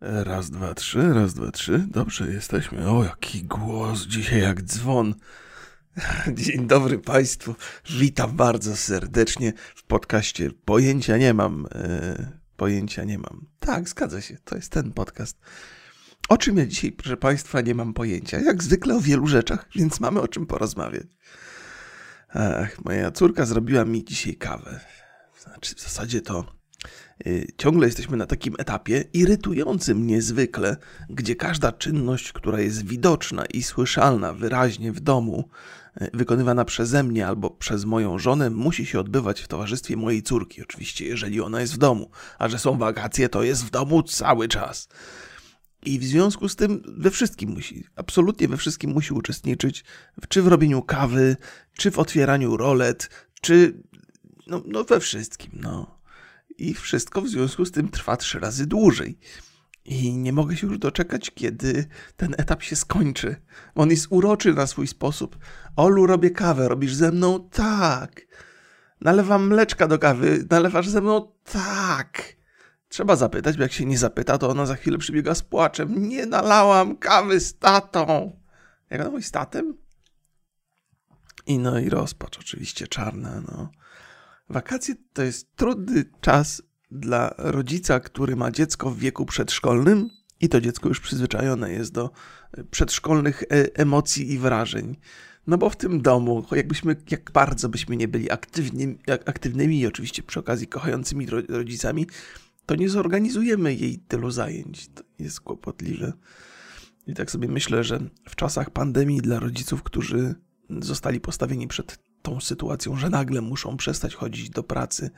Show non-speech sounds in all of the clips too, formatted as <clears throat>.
Raz, dwa, trzy, raz, dwa, trzy. Dobrze, jesteśmy. O, jaki głos dzisiaj jak dzwon. <laughs> Dzień dobry Państwu. Witam bardzo serdecznie w podcaście Pojęcia nie mam. E, pojęcia nie mam. Tak, zgadza się. To jest ten podcast. O czym ja dzisiaj, proszę Państwa, nie mam pojęcia. Jak zwykle o wielu rzeczach, więc mamy o czym porozmawiać. Ach, moja córka zrobiła mi dzisiaj kawę. Znaczy, w zasadzie to ciągle jesteśmy na takim etapie irytującym niezwykle, gdzie każda czynność, która jest widoczna i słyszalna wyraźnie w domu, y, wykonywana przeze mnie albo przez moją żonę, musi się odbywać w towarzystwie mojej córki. Oczywiście, jeżeli ona jest w domu, a że są wakacje, to jest w domu cały czas. I w związku z tym we wszystkim musi, absolutnie we wszystkim musi uczestniczyć, czy w robieniu kawy, czy w otwieraniu rolet, czy no, no we wszystkim, no i wszystko w związku z tym trwa trzy razy dłużej. I nie mogę się już doczekać, kiedy ten etap się skończy. On jest uroczy na swój sposób. Olu, robię kawę, robisz ze mną? Tak. Nalewam mleczka do kawy, nalewasz ze mną? Tak. Trzeba zapytać, bo jak się nie zapyta, to ona za chwilę przybiega z płaczem. Nie nalałam kawy z tatą. Jak ona mówi, z tatem? I no i rozpacz oczywiście czarna, no. Wakacje to jest trudny czas dla rodzica, który ma dziecko w wieku przedszkolnym i to dziecko już przyzwyczajone jest do e, przedszkolnych e, emocji i wrażeń. No bo w tym domu, jakbyśmy, jak bardzo byśmy nie byli aktywni, aktywnymi i oczywiście przy okazji kochającymi rodzicami, to nie zorganizujemy jej tylu zajęć. To jest kłopotliwe. I tak sobie myślę, że w czasach pandemii dla rodziców, którzy zostali postawieni przed tą sytuacją, że nagle muszą przestać chodzić do pracy,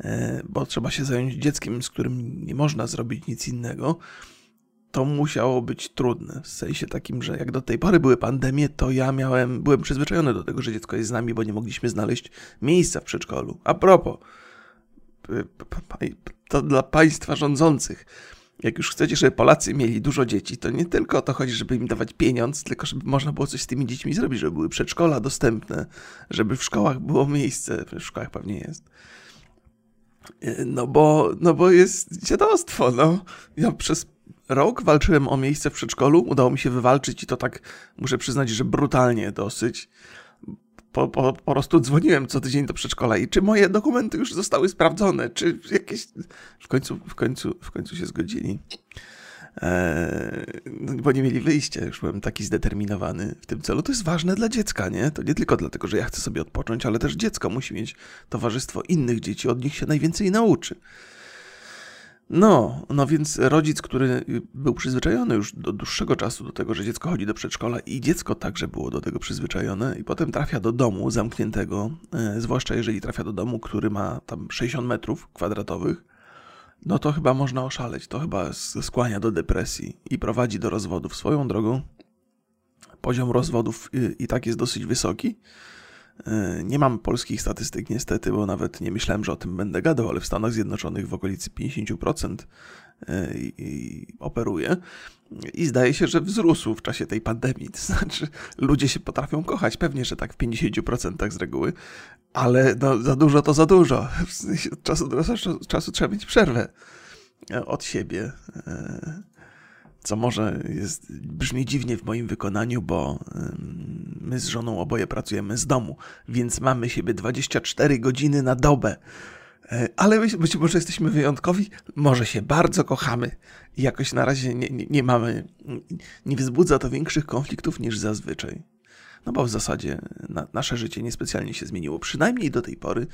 e, bo trzeba się zająć dzieckiem, z którym nie można zrobić nic innego, to musiało być trudne. W sensie takim, że jak do tej pory były pandemie, to ja miałem, byłem przyzwyczajony do tego, że dziecko jest z nami, bo nie mogliśmy znaleźć miejsca w przedszkolu. A propos, to dla państwa rządzących jak już chcecie, żeby Polacy mieli dużo dzieci, to nie tylko o to chodzi, żeby im dawać pieniądz, tylko żeby można było coś z tymi dziećmi zrobić, żeby były przedszkola dostępne, żeby w szkołach było miejsce, w szkołach pewnie jest. No bo, no bo jest dziadostwo, no. Ja przez rok walczyłem o miejsce w przedszkolu, udało mi się wywalczyć i to tak, muszę przyznać, że brutalnie dosyć po, po, po prostu dzwoniłem co tydzień do przedszkola i czy moje dokumenty już zostały sprawdzone, czy jakieś... W końcu, w końcu, w końcu się zgodzili. Eee, bo nie mieli wyjścia, już byłem taki zdeterminowany w tym celu. To jest ważne dla dziecka, nie? To nie tylko dlatego, że ja chcę sobie odpocząć, ale też dziecko musi mieć towarzystwo innych dzieci, od nich się najwięcej nauczy. No, no więc rodzic, który był przyzwyczajony już do dłuższego czasu do tego, że dziecko chodzi do przedszkola i dziecko także było do tego przyzwyczajone i potem trafia do domu zamkniętego, e, zwłaszcza jeżeli trafia do domu, który ma tam 60 metrów kwadratowych, no to chyba można oszaleć, to chyba skłania do depresji i prowadzi do rozwodów. Swoją drogą poziom rozwodów i, i tak jest dosyć wysoki, nie mam polskich statystyk niestety, bo nawet nie myślałem, że o tym będę gadał, ale w Stanach Zjednoczonych w okolicy 50% e, operuje i zdaje się, że wzrósł w czasie tej pandemii. To znaczy, ludzie się potrafią kochać, pewnie, że tak w 50% z reguły, ale no, za dużo to za dużo. Od czasu do czasu trzeba mieć przerwę od siebie co może jest, brzmi dziwnie w moim wykonaniu, bo my z żoną oboje pracujemy z domu, więc mamy siebie 24 godziny na dobę. E, ale być może jesteśmy wyjątkowi, może się bardzo kochamy i jakoś na razie nie, nie, nie mamy, nie wzbudza to większych konfliktów niż zazwyczaj. No bo w zasadzie na, nasze życie niespecjalnie się zmieniło, przynajmniej do tej pory,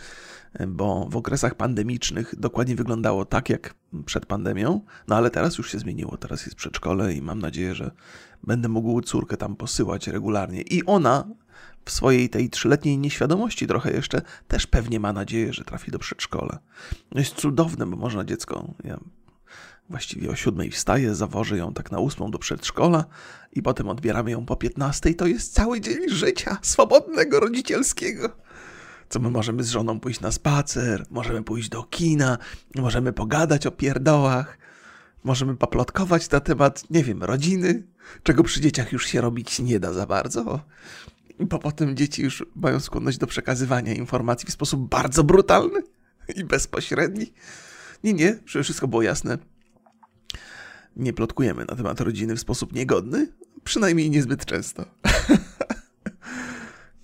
bo w okresach pandemicznych dokładnie wyglądało tak jak przed pandemią, no ale teraz już się zmieniło, teraz jest przedszkole i mam nadzieję, że będę mógł córkę tam posyłać regularnie. I ona w swojej tej trzyletniej nieświadomości trochę jeszcze też pewnie ma nadzieję, że trafi do przedszkola. No jest cudowne, bo można dziecko, ja Właściwie o siódmej wstaję, zawożę ją tak na ósmą do przedszkola i potem odbieramy ją po piętnastej. To jest cały dzień życia swobodnego, rodzicielskiego. Co my możemy z żoną pójść na spacer, możemy pójść do kina, możemy pogadać o pierdołach, możemy poplotkować na temat, nie wiem, rodziny, czego przy dzieciach już się robić nie da za bardzo. Bo potem dzieci już mają skłonność do przekazywania informacji w sposób bardzo brutalny i bezpośredni. Nie, nie, wszystko było jasne nie plotkujemy na temat rodziny w sposób niegodny, przynajmniej niezbyt często. <laughs>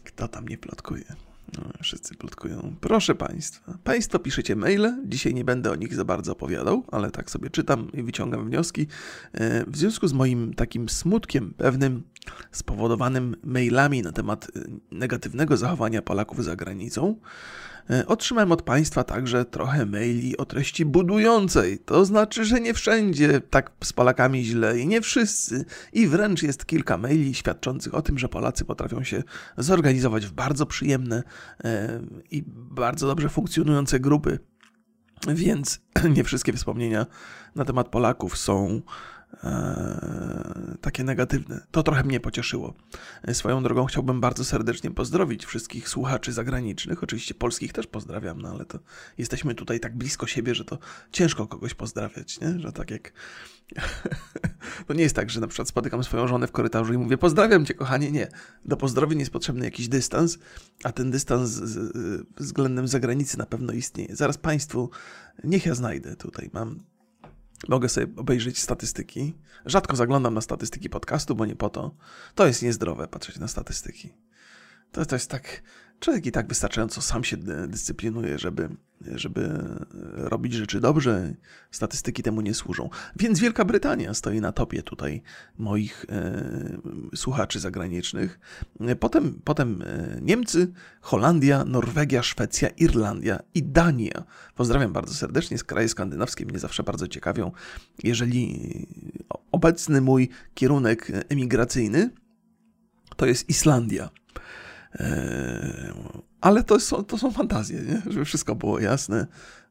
Kto tam nie plotkuje? No, wszyscy plotkują. Proszę Państwa. Państwo piszecie maile. Dzisiaj nie będę o nich za bardzo opowiadał, ale tak sobie czytam i wyciągam wnioski. E, w związku z moim takim smutkiem pewnym, spowodowanym mailami na temat e, negatywnego zachowania Polaków za granicą, otrzymałem od Państwa także trochę maili o treści budującej. To znaczy, że nie wszędzie tak z Polakami źle i nie wszyscy. I wręcz jest kilka maili świadczących o tym, że Polacy potrafią się zorganizować w bardzo przyjemne e, i bardzo dobrze funkcjonujące grupy. Więc <clears throat> nie wszystkie wspomnienia na temat Polaków są E, takie negatywne. To trochę mnie pocieszyło. E, swoją drogą chciałbym bardzo serdecznie pozdrowić wszystkich słuchaczy zagranicznych. Oczywiście polskich też pozdrawiam, no ale to jesteśmy tutaj tak blisko siebie, że to ciężko kogoś pozdrawiać, nie? Że tak jak... <laughs> to nie jest tak, że na przykład spotykam swoją żonę w korytarzu i mówię pozdrawiam cię, kochanie. Nie. Do pozdrowień jest potrzebny jakiś dystans, a ten dystans z, względem zagranicy na pewno istnieje. Zaraz Państwu, niech ja znajdę tutaj, mam Mogę sobie obejrzeć statystyki. Rzadko zaglądam na statystyki podcastu, bo nie po to. To jest niezdrowe patrzeć na statystyki. To, to jest tak. Człowiek i tak wystarczająco sam się dyscyplinuje, żeby, żeby robić rzeczy dobrze. Statystyki temu nie służą. Więc Wielka Brytania stoi na topie tutaj moich e, słuchaczy zagranicznych. Potem, potem e, Niemcy, Holandia, Norwegia, Szwecja, Irlandia i Dania. Pozdrawiam bardzo serdecznie. Z kraje skandynawskie mnie zawsze bardzo ciekawią. Jeżeli obecny mój kierunek emigracyjny to jest Islandia. E, ale to są, to są fantazje, nie? żeby wszystko było jasne.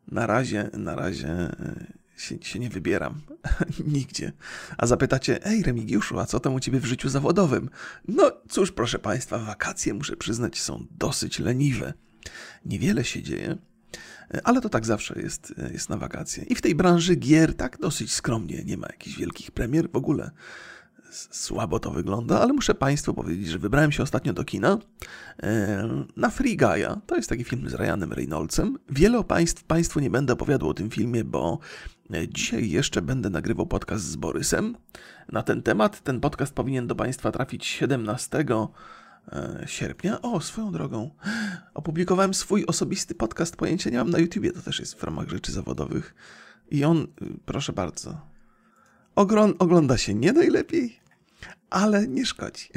Na razie, na razie e, się, się nie wybieram <laughs> nigdzie. A zapytacie, ej Remigiuszu, a co tam u ciebie w życiu zawodowym? No cóż, proszę państwa, wakacje, muszę przyznać, są dosyć leniwe. Niewiele się dzieje, e, ale to tak zawsze jest, jest na wakacje. I w tej branży gier tak dosyć skromnie, nie ma jakichś wielkich premier w ogóle słabo to wygląda, ale muszę Państwu powiedzieć, że wybrałem się ostatnio do kina na Free Guy'a. To jest taki film z Ryanem Reynoldsem. Wiele Państw, Państwu nie będę opowiadał o tym filmie, bo e, dzisiaj jeszcze będę nagrywał podcast z Borysem na ten temat. Ten podcast powinien do Państwa trafić 17 e, sierpnia. O, swoją drogą, opublikowałem swój osobisty podcast, pojęcia nie mam na YouTubie, to też jest w ramach rzeczy zawodowych. I on, proszę bardzo, ogląda się nie najlepiej, ale nie szkodzi.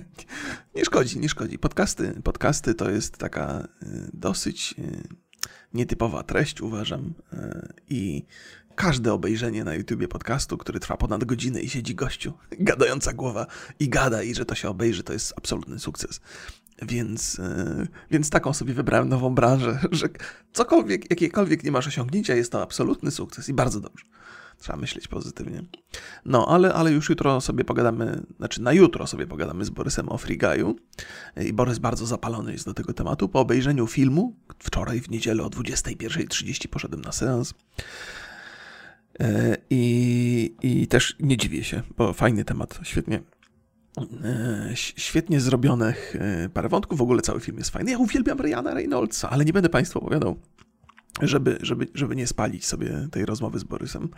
<laughs> nie szkodzi, nie szkodzi. Podcasty, podcasty to jest taka y, dosyć y, nietypowa treść, uważam. Y, I każde obejrzenie na YouTubie podcastu, który trwa ponad godzinę i siedzi gościu, <laughs> gadająca głowa i gada, i że to się obejrzy, to jest absolutny sukces. Więc, więc taką sobie wybrałem nową branżę, <laughs> że cokolwiek, jakiekolwiek nie masz osiągnięcia, jest to absolutny sukces i bardzo dobrze. Trzeba myśleć pozytywnie. No, ale, ale już jutro sobie pogadamy, znaczy na jutro sobie pogadamy z Borysem o Frigaju. I Borys bardzo zapalony jest do tego tematu. Po obejrzeniu filmu, wczoraj w niedzielę o 21.30 poszedłem na seans. E, I, I też nie dziwię się, bo fajny temat, świetnie, e, świetnie zrobionych e, parę wątków. W ogóle cały film jest fajny. Ja uwielbiam Ryana Reynoldsa, ale nie będę Państwu opowiadał żeby, żeby, żeby nie spalić sobie tej rozmowy z Borysem.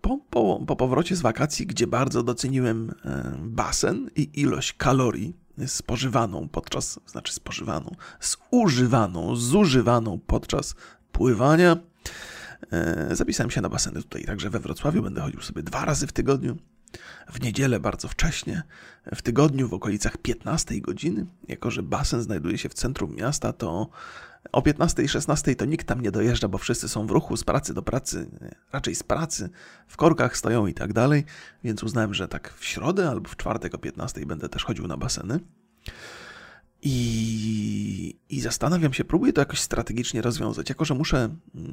Po, po, po powrocie z wakacji, gdzie bardzo doceniłem e, basen i ilość kalorii spożywaną podczas, znaczy spożywaną, zużywaną, zużywaną podczas pływania, e, zapisałem się na baseny tutaj, także we Wrocławiu będę chodził sobie dwa razy w tygodniu. W niedzielę bardzo wcześnie, w tygodniu w okolicach 15 godziny, jako że basen znajduje się w centrum miasta, to o 15 i 16 to nikt tam nie dojeżdża, bo wszyscy są w ruchu z pracy do pracy, raczej z pracy, w korkach stoją i tak dalej, więc uznałem, że tak w środę albo w czwartek o 15 będę też chodził na baseny. I, I zastanawiam się, próbuję to jakoś strategicznie rozwiązać. Jako, że muszę,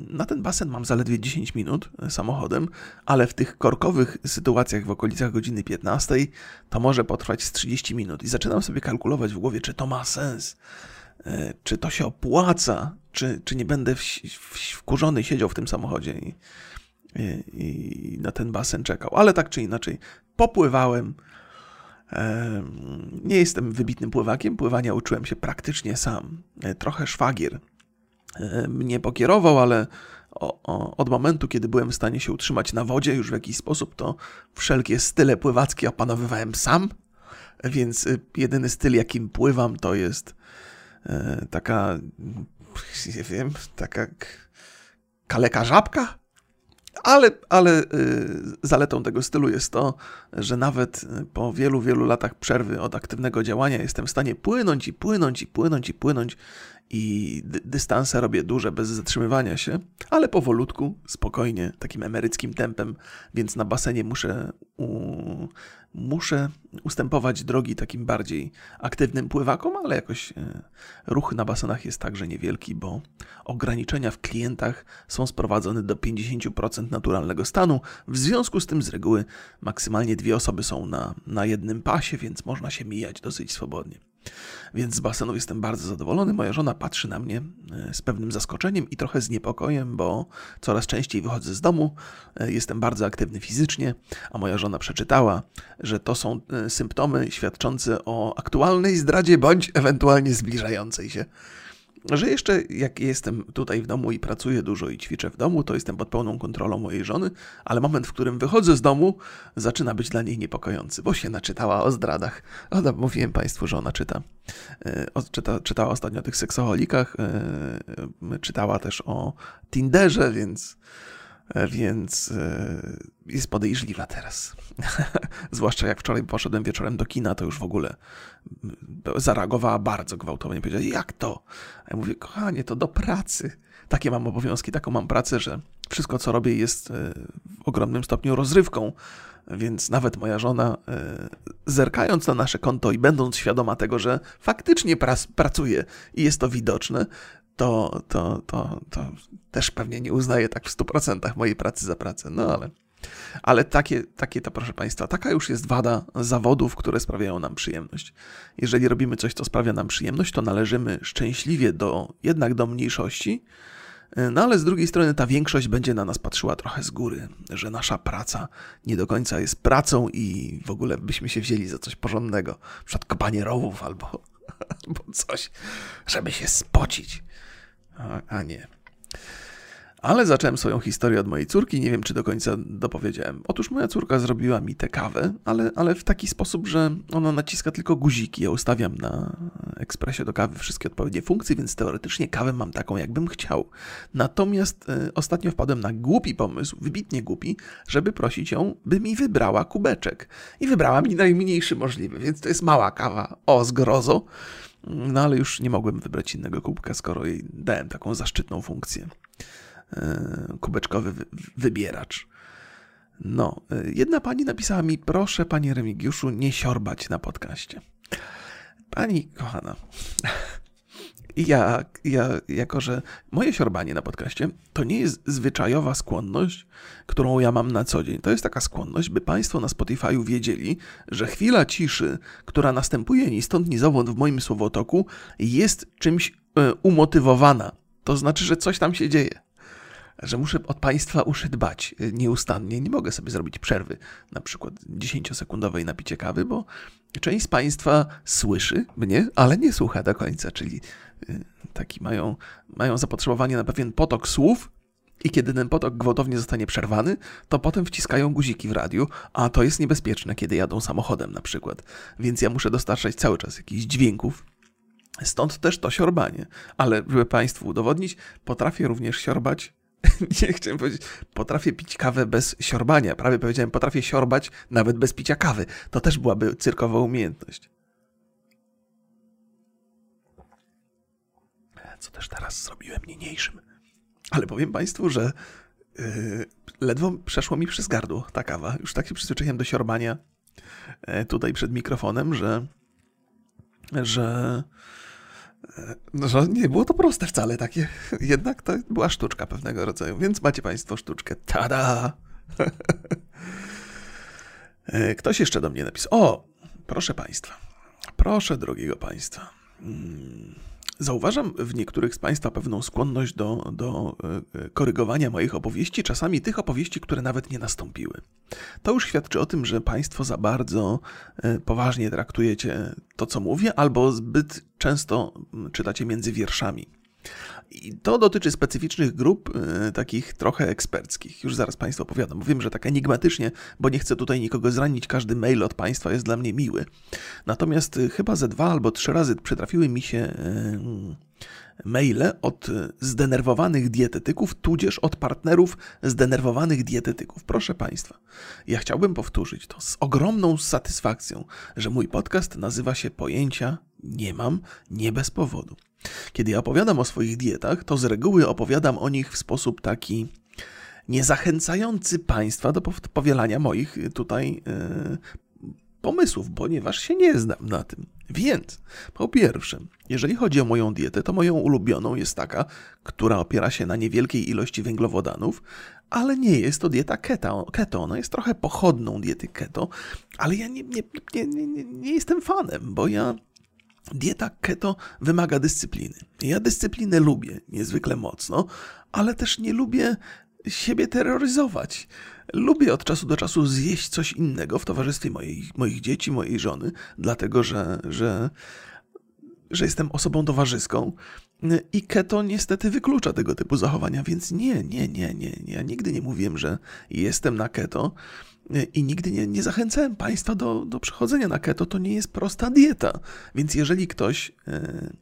na ten basen mam zaledwie 10 minut samochodem, ale w tych korkowych sytuacjach w okolicach godziny 15 to może potrwać z 30 minut. I zaczynam sobie kalkulować w głowie, czy to ma sens E, czy to się opłaca, czy, czy nie będę w, w, wkurzony siedział w tym samochodzie i, i, i, na ten basen czekał. Ale tak czy inaczej, popływałem. E, nie jestem wybitnym pływakiem, pływania uczyłem się praktycznie sam. E, trochę szwagier mnie pokierował, ale od momentu, kiedy byłem w stanie się utrzymać na wodzie już w jakiś sposób, to wszelkie style pływackie opanowywałem sam, więc y, jedyny styl, jakim pływam, to jest e, taka, nie wiem, taka kaleka żabka? Ale, ale y, zaletą tego stylu jest to, że nawet po wielu, wielu latach przerwy od aktywnego działania jestem w stanie płynąć i płynąć i płynąć i płynąć i dy dystanse robię duże bez zatrzymywania się, ale powolutku, spokojnie, takim emeryckim tempem, więc na basenie muszę. Muszę ustępować drogi takim bardziej aktywnym pływakom, ale jakoś e, ruch na basenach jest także niewielki, bo ograniczenia w klientach są sprowadzone do 50% naturalnego stanu. W związku z tym z reguły maksymalnie dwie osoby są na, na jednym pasie, więc można się mijać dosyć swobodnie. Więc z basenów jestem bardzo zadowolony. Moja żona patrzy na mnie e, z pewnym zaskoczeniem i trochę z niepokojem, bo coraz częściej wychodzę z domu, e, jestem bardzo aktywny fizycznie, a moja żona przeczytała, że to są e, symptomy świadczące o aktualnej zdradzie bądź ewentualnie zbliżającej się że jeszcze jak jestem tutaj w domu i pracuję dużo i ćwiczę w domu, to jestem pod pełną kontrolą mojej żony, ale moment, w którym wychodzę z domu, zaczyna być dla niej niepokojący, bo się naczytała o zdradach. O, mówiłem Państwu, że ona czyta. E, czyta czytała ostatnio o tych seksoholikach, e, czytała też o Tinderze, więc E, więc e, jest podejrzliwa teraz. <laughs> Zwłaszcza jak wczoraj poszedłem wieczorem do kina, to już w ogóle zareagowała bardzo gwałtownie. Powiedziała, jak to? A ja mówię, kochanie, to do pracy. Takie mam obowiązki, taką mam pracę, że wszystko, co robię, jest e, w ogromnym stopniu rozrywką. Więc nawet moja żona, zerkając na nasze konto i będąc świadoma tego, że faktycznie pracuje i jest to widoczne, to, to, to, to też pewnie nie uznaję tak w 100% mojej pracy za pracę. No ale, ale takie, takie to, proszę Państwa, taka już jest wada zawodów, które sprawiają nam przyjemność. Jeżeli robimy coś, co sprawia nam przyjemność, to należymy szczęśliwie do, jednak do mniejszości, no ale z drugiej strony ta większość będzie na nas patrzyła trochę z góry, że nasza praca nie do końca jest pracą i w ogóle byśmy się wzięli za coś porządnego, przykład kopanie rowów albo, <laughs> albo coś, żeby się spocić a, a nie. Ale zacząłem swoją historię od mojej córki, nie wiem czy do końca dopowiedziałem. Otóż moja córka zrobiła mi tę kawę, ale, ale w taki sposób, że ona naciska tylko guziki. Ja ustawiam na ekspresie do kawy wszystkie odpowiednie funkcje, więc teoretycznie kawę mam taką, jakbym chciał. Natomiast y, ostatnio wpadłem na głupi pomysł, wybitnie głupi, żeby prosić ją, by mi wybrała kubeczek. I wybrała mi najmniejszy możliwy, więc to jest mała kawa o zgrozo. No ale już nie mogłem wybrać innego kubka, skoro jej dałem taką zaszczytną funkcję. E, kubeczkowy wybieracz. No, e, jedna pani napisała mi, proszę panie Remigiuszu, nie siorbać na podcaście. Pani kochana, <laughs> ja, ja, jako że moje siorbanie na podcaście to nie jest zwyczajowa skłonność, którą ja mam na co dzień. To jest taka skłonność, by Państwo na Spotify'u wiedzieli, że chwila ciszy, która następuje ni stąd, ni zowąd w moim słowotoku, jest czymś y, umotywowana. To znaczy, że coś tam się dzieje że muszę od Państwa uszy dbać y, nieustannie. Nie mogę sobie zrobić przerwy, na przykład 10-sekundowej na picie kawy, bo część z Państwa słyszy mnie, ale nie słucha do końca, czyli y, taki mają, mają zapotrzebowanie na pewien potok słów, i kiedy ten potok gwałtownie zostanie przerwany, to potem wciskają guziki w radiu, a to jest niebezpieczne, kiedy jadą samochodem na przykład. Więc ja muszę dostarczać cały czas jakichś dźwięków. Stąd też to siorbanie. Ale żeby Państwu udowodnić, potrafię również siorbać <laughs> nie chciałem powiedzieć, potrafię pić kawę bez siorbania. Prawie powiedziałem, potrafię siorbać nawet bez picia kawy. To też byłaby cyrkowa umiejętność. Co też teraz zrobiłem niniejszym. Ale powiem Państwu, że yy, ledwo przeszło mi przez gardło ta kawa. Już tak się przyzwyczaiłem do siorbania yy, tutaj przed mikrofonem, że że no, że nie było to proste wcale takie. <laughs> Jednak to była sztuczka pewnego rodzaju, więc macie Państwo sztuczkę. Tada! <laughs> E, ktoś jeszcze do mnie napisał. O, proszę Państwa. Proszę drogiego Państwa. Hmm. Zauważam w niektórych z Państwa pewną skłonność do, do e, korygowania moich opowieści, czasami tych opowieści, które nawet nie nastąpiły. To już świadczy o tym, że Państwo za bardzo e, poważnie traktujecie to, co mówię, albo zbyt często czytacie między wierszami. I to dotyczy specyficznych grup, y, takich trochę eksperckich. Już zaraz Państwu opowiadam. Wiem, że tak enigmatycznie, bo nie chcę tutaj nikogo zranić. Każdy mail od Państwa jest dla mnie miły. Natomiast y, chyba ze dwa albo trzy razy przytrafiły mi się y, maile od zdenerwowanych dietetyków, tudzież od partnerów zdenerwowanych dietetyków. Proszę Państwa, ja chciałbym powtórzyć to z ogromną satysfakcją, że mój podcast nazywa się Pojęcia nie mam, nie bez powodu. Kiedy opowiadam o swoich dietach, to z reguły opowiadam o nich w sposób taki niezachęcający Państwa do powielania moich tutaj yy, pomysłów, ponieważ się nie znam na tym. Więc, po pierwsze, jeżeli chodzi o moją dietę, to moją ulubioną jest taka, która opiera się na niewielkiej ilości węglowodanów, ale nie jest to dieta keto. keto. Ona jest trochę pochodną diety keto, ale ja nie, nie, nie, nie jestem fanem, bo ja Dieta keto wymaga dyscypliny. Ja dyscyplinę lubię niezwykle mocno, ale też nie lubię siebie terroryzować. Lubię od czasu do czasu zjeść coś innego w towarzystwie mojej, moich dzieci, mojej żony, dlatego że, że, że jestem osobą towarzyską. I keto niestety wyklucza tego typu zachowania, więc nie, nie, nie, nie. Ja nigdy nie mówiłem, że jestem na keto i nigdy nie, nie zachęcałem Państwa do, do przechodzenia na keto. To nie jest prosta dieta. Więc jeżeli ktoś e,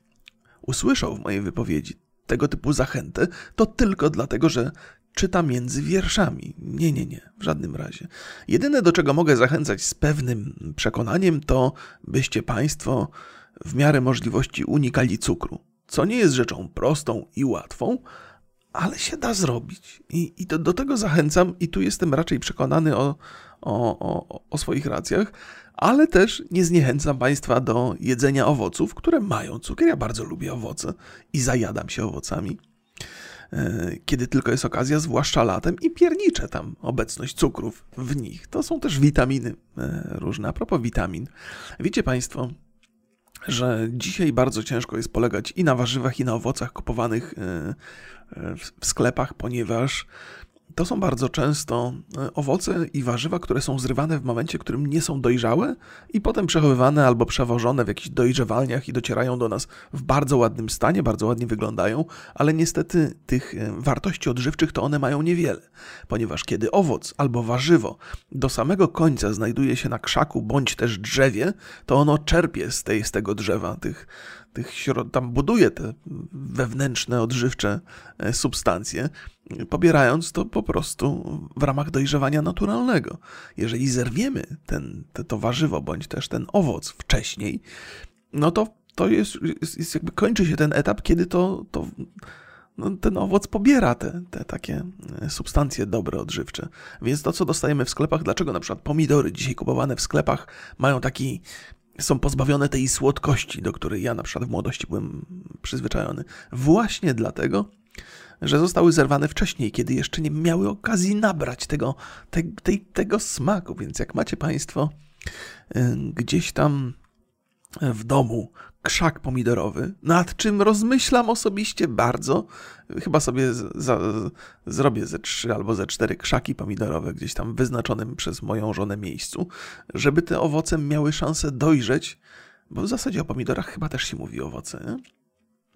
usłyszał w mojej wypowiedzi tego typu zachętę, to tylko dlatego, że czyta między wierszami. Nie, nie, nie, w żadnym razie. Jedyne, do czego mogę zachęcać z pewnym przekonaniem, to byście Państwo w miarę możliwości unikali cukru, co nie jest rzeczą prostą i łatwą, ale się da zrobić. I, i do, do, tego zachęcam, i tu jestem raczej przekonany o, o, o, o swoich racjach, ale też nie zniechęcam Państwa do jedzenia owoców, które mają cukier. Ja bardzo lubię owoce i zajadam się owocami, e, kiedy tylko jest okazja, zwłaszcza latem, i pierniczę tam obecność cukrów w nich. To są też witaminy e, różne. A propos witamin, wiecie Państwo, że dzisiaj bardzo ciężko jest polegać i na warzywach, i na owocach kupowanych e, w sklepach, ponieważ to są bardzo często e, owoce i warzywa, które są zrywane w momencie, w którym nie są dojrzałe i potem przechowywane albo przewożone w jakichś dojrzewalniach i docierają do nas w bardzo ładnym stanie, bardzo ładnie wyglądają, ale niestety tych e, wartości odżywczych to one mają niewiele, ponieważ kiedy owoc albo warzywo do samego końca znajduje się na krzaku bądź też drzewie, to ono czerpie z, tej, z tego drzewa tych tych tam buduje te wewnętrzne, odżywcze e, substancje, pobierając to po prostu w ramach dojrzewania naturalnego. Jeżeli zerwiemy ten, te, to warzywo bądź też ten owoc wcześniej, no to to jest, jest, jest jakby kończy się ten etap, kiedy to, to no, ten owoc pobiera te, te takie e, substancje dobre, odżywcze. Więc to, co dostajemy w sklepach, dlaczego na przykład pomidory dzisiaj kupowane w sklepach mają taki są pozbawione tej słodkości, do której ja na przykład w młodości byłem przyzwyczajony. Właśnie dlatego, że zostały zerwane wcześniej, kiedy jeszcze nie miały okazji nabrać tego, te, tego smaku. Więc jak macie Państwo y, gdzieś tam w domu krzak pomidorowy, nad czym rozmyślam osobiście bardzo. Chyba sobie za, zrobię ze trzy albo ze cztery krzaki pomidorowe gdzieś tam wyznaczonym przez moją żonę miejscu, żeby te owoce miały szansę dojrzeć, bo w zasadzie o pomidorach chyba też się mówi owoce. Nie?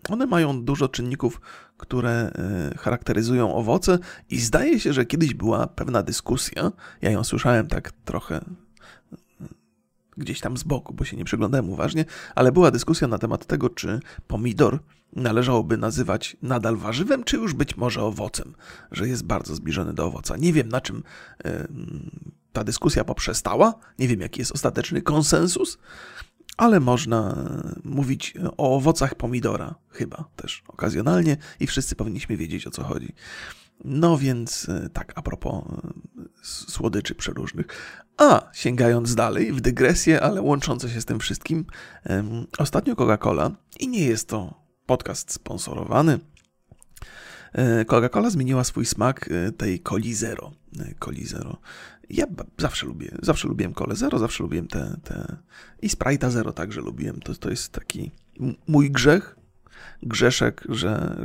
One mają dużo czynników, które e, charakteryzują owoce, i zdaje się, że kiedyś była pewna dyskusja. Ja ją słyszałem tak trochę gdzieś tam z boku, bo się nie przyglądałem uważnie, ale była dyskusja na temat tego, czy pomidor należałoby nazywać nadal warzywem, czy już być może owocem, że jest bardzo zbliżony do owoca. Nie wiem, na czym y, ta dyskusja poprzestała, nie wiem, jaki jest ostateczny konsensus, ale można mówić o owocach pomidora, chyba też okazjonalnie, i wszyscy powinniśmy wiedzieć o co chodzi. No więc e, tak, a propos e, słodyczy przeróżnych. A, sięgając dalej, w dygresję, ale łączące się z tym wszystkim, ostatnio Coca-Cola, i nie jest to podcast sponsorowany, e, Coca-Cola zmieniła swój smak tej Coli Zero. Coli Zero. Ja zawsze lubię, zawsze lubiłem Cole Zero, zawsze lubiłem te, te... i Sprite'a Zero także lubiłem. To, to jest taki mój grzech, grzeszek, że,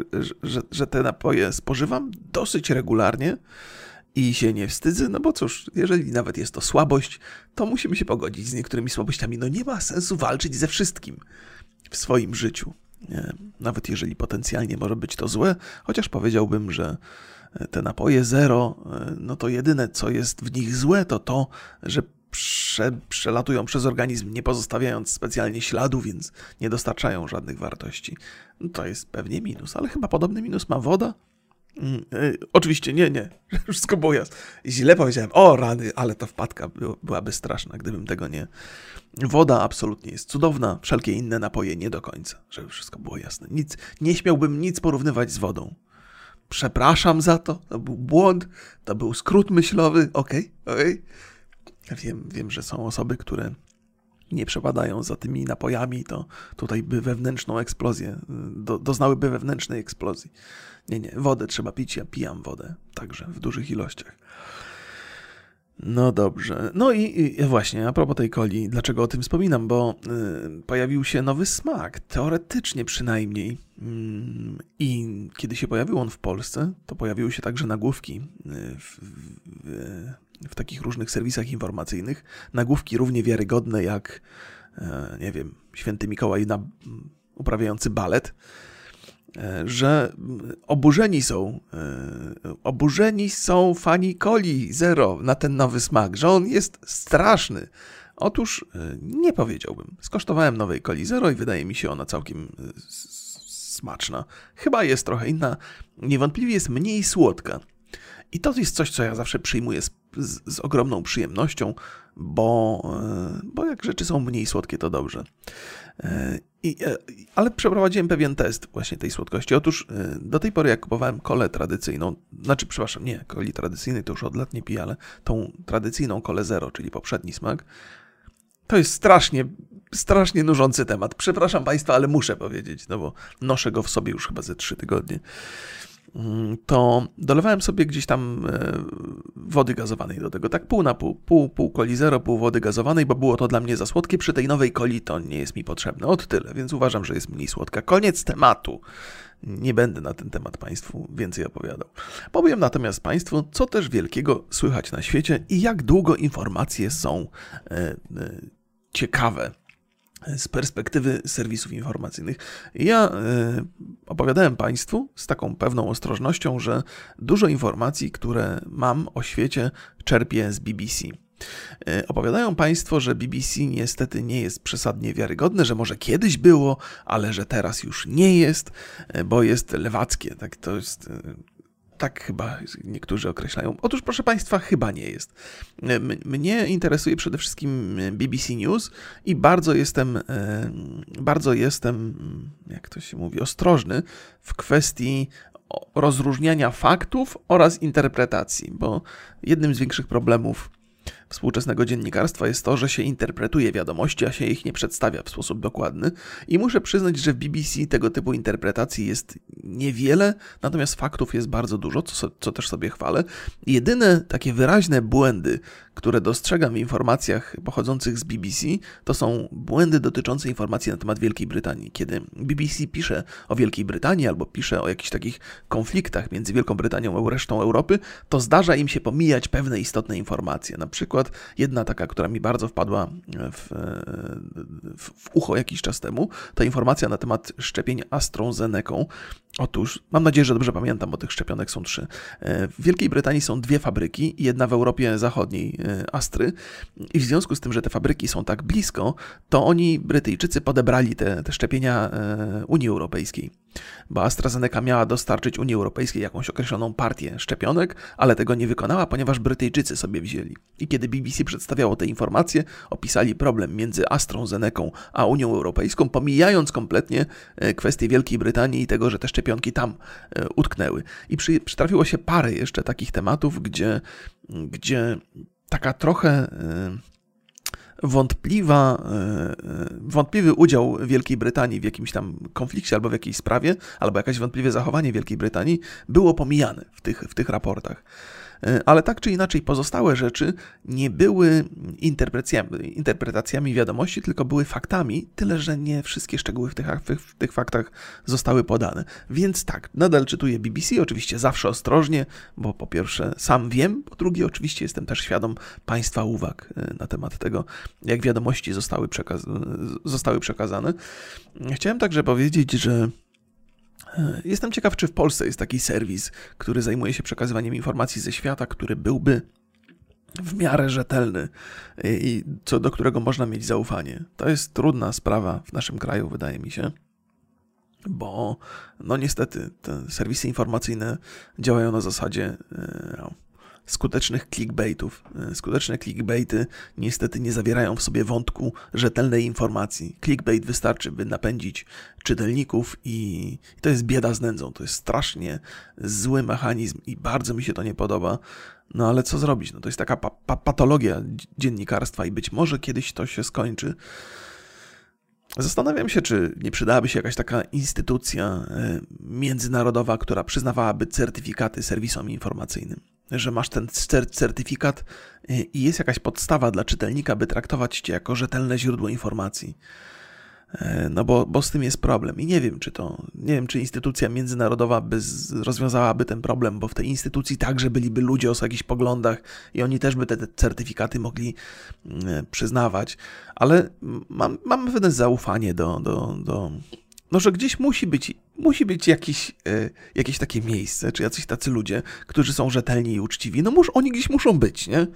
że, że te napoje spożywam dosyć regularnie i się nie wstydzę, no bo cóż, jeżeli nawet jest to słabość, to musimy się pogodzić z niektórymi słabościami. No nie ma sensu walczyć ze wszystkim w swoim życiu. Nawet jeżeli potencjalnie może być to złe, chociaż powiedziałbym, że te napoje zero, no to jedyne co jest w nich złe, to to, że prze, przelatują przez organizm, nie pozostawiając specjalnie śladu, więc nie dostarczają żadnych wartości. No to jest pewnie minus, ale chyba podobny minus ma woda. Mm, y, oczywiście nie, nie. <laughs> Wszystko było jasne. Źle powiedziałem. O rany, ale ta wpadka by, byłaby straszna, gdybym tego nie. Woda absolutnie jest cudowna, wszelkie inne napoje nie do końca, żeby wszystko było jasne. Nic, nie śmiałbym nic porównywać z wodą. Przepraszam za to, to był błąd, to był skrót myślowy, okej, okay, okej. Okay. Wiem, wiem, że są osoby, które nie przepadają za tymi napojami, to tutaj by wewnętrzną eksplozję, do, doznałyby wewnętrznej eksplozji. Nie, nie, wodę trzeba pić, ja pijam wodę, także w dużych ilościach. No dobrze. No i, i, właśnie, a propos tej coli, dlaczego o tym wspominam? Bo y, pojawił się nowy smak, teoretycznie przynajmniej. Y, I kiedy się pojawił on w Polsce, to pojawiły się także nagłówki y, w, w, w takich różnych serwisach informacyjnych. Nagłówki równie wiarygodne jak, e, nie wiem, święty Mikołaj na, uprawiający balet, e, że oburzeni są, e, oburzeni są fani coli zero na ten nowy smak, że on jest straszny. Otóż nie powiedziałbym. Skosztowałem nowej coli zero i wydaje mi się ona całkiem smaczna. Chyba jest trochę inna. Niewątpliwie jest mniej słodka. I to jest coś, co ja zawsze przyjmuję z, z, z ogromną przyjemnością, bo, e, bo jak rzeczy są mniej słodkie, to dobrze. E, I, e, ale przeprowadziłem pewien test właśnie tej słodkości. Otóż do tej pory, jak kupowałem kolę tradycyjną, znaczy, przepraszam, nie, coli tradycyjnej to już od lat nie piję, ale tą tradycyjną kolę zero, czyli poprzedni smak, to jest strasznie, strasznie nużący temat. Przepraszam Państwa, ale muszę powiedzieć, no bo noszę go w sobie już chyba ze trzy tygodnie. Mm, to dolewałem sobie gdzieś tam e, wody gazowanej do tego, tak pół na pół, pół, pół coli zero, pół wody gazowanej, bo było to dla mnie za słodkie. Przy tej nowej coli to nie jest mi potrzebne, od tyle, więc uważam, że jest mniej słodka. Koniec tematu. Nie będę na ten temat Państwu więcej opowiadał. Powiem natomiast Państwu, co też wielkiego słychać na świecie i jak długo informacje są e, e, ciekawe z perspektywy serwisów informacyjnych. Ja e, opowiadałem Państwu z taką pewną ostrożnością, że dużo informacji, które mam o świecie, czerpię z BBC. E, opowiadają Państwo, że BBC niestety nie jest przesadnie wiarygodne, że może kiedyś było, ale że teraz już nie jest, e, bo jest lewackie. Tak, to jest tak chyba niektórzy określają. Otóż, proszę Państwa, chyba nie jest. Mnie interesuje przede wszystkim BBC News i bardzo jestem, e, bardzo jestem, jak to się mówi, ostrożny w kwestii rozróżniania faktów oraz interpretacji, bo jednym z większych problemów współczesnego dziennikarstwa jest to, że się interpretuje wiadomości, a się ich nie przedstawia w sposób dokładny. I muszę przyznać, że w BBC tego typu interpretacji jest niewiele, natomiast faktów jest bardzo dużo, co, co też sobie chwalę. Jedyne takie wyraźne błędy, które dostrzegam w informacjach pochodzących z BBC, to są błędy dotyczące informacji na temat Wielkiej Brytanii. Kiedy BBC pisze o Wielkiej Brytanii albo pisze o jakichś takich konfliktach między Wielką Brytanią a resztą Europy, to zdarza im się pomijać pewne istotne informacje. Na przykład jedna taka, która mi bardzo wpadła w, w, w ucho jakiś czas temu, to informacja na temat szczepień AstraZeneca. Otóż, mam nadzieję, że dobrze pamiętam, bo tych szczepionek są trzy. W Wielkiej Brytanii są dwie fabryki, jedna w Europie Zachodniej, E, Astry. I w związku z tym, że te fabryki są tak blisko, to oni, Brytyjczycy, podebrali te, te szczepienia e, Unii Europejskiej bo AstraZeneca miała dostarczyć Unii Europejskiej jakąś określoną partię szczepionek, ale tego nie wykonała, ponieważ Brytyjczycy sobie wzięli. I kiedy BBC przedstawiało te informacje, opisali problem między AstraZeneką a Unią Europejską, pomijając kompletnie e, kwestię Wielkiej Brytanii i tego, że te szczepionki tam utknęły. I przy, przytrafiło się parę jeszcze takich tematów, gdzie, gdzie taka trochę y, wątpliwa, y, y, wątpliwy udział Wielkiej Brytanii w jakimś tam konflikcie albo w jakiejś sprawie, albo jakieś wątpliwe zachowanie Wielkiej Brytanii było pomijane w tych, w tych raportach. Ale tak czy inaczej pozostałe rzeczy nie były interpretacjami, interpretacjami wiadomości, tylko były faktami, tyle że nie wszystkie szczegóły w tych, w tych faktach zostały podane. Więc tak, nadal czytuję BBC, oczywiście zawsze ostrożnie, bo po pierwsze sam wiem, po drugie oczywiście jestem też świadom Państwa uwag na temat tego, jak wiadomości zostały, przekaz zostały przekazane. Chciałem także powiedzieć, że e, Jestem ciekaw, czy w Polsce jest taki serwis, który zajmuje się przekazywaniem informacji ze świata, który byłby w miarę rzetelny i co do którego można mieć zaufanie. To jest trudna sprawa w naszym kraju, wydaje mi się, bo no niestety te serwisy informacyjne działają na zasadzie e, skutecznych clickbaitów. E, skuteczne clickbaity niestety nie zawierają w sobie wątku rzetelnej informacji. Clickbait wystarczy, by napędzić czytelników i to jest bieda z nędzą. To jest strasznie zły mechanizm i bardzo mi się to nie podoba. No ale co zrobić? No to jest taka pa pa patologia dziennikarstwa i być może kiedyś to się skończy. Zastanawiam się, czy nie przydałaby się jakaś taka instytucja e, międzynarodowa, która przyznawałaby certyfikaty serwisom informacyjnym że masz ten certyfikat y, i jest jakaś podstawa dla czytelnika, by traktować cię jako rzetelne źródło informacji. E, no bo, bo z tym jest problem i nie wiem, czy to, nie wiem, czy instytucja międzynarodowa by z, rozwiązałaby ten problem, bo w tej instytucji także byliby ludzie o jakichś poglądach i oni też by te, te certyfikaty mogli mm, przyznawać, ale mam, mam pewne zaufanie do, do, do, no, że gdzieś musi być, musi być jakiś, e, jakieś takie miejsce, czy jacyś tacy ludzie, którzy są rzetelni i uczciwi. No, mus, oni gdzieś muszą być, nie?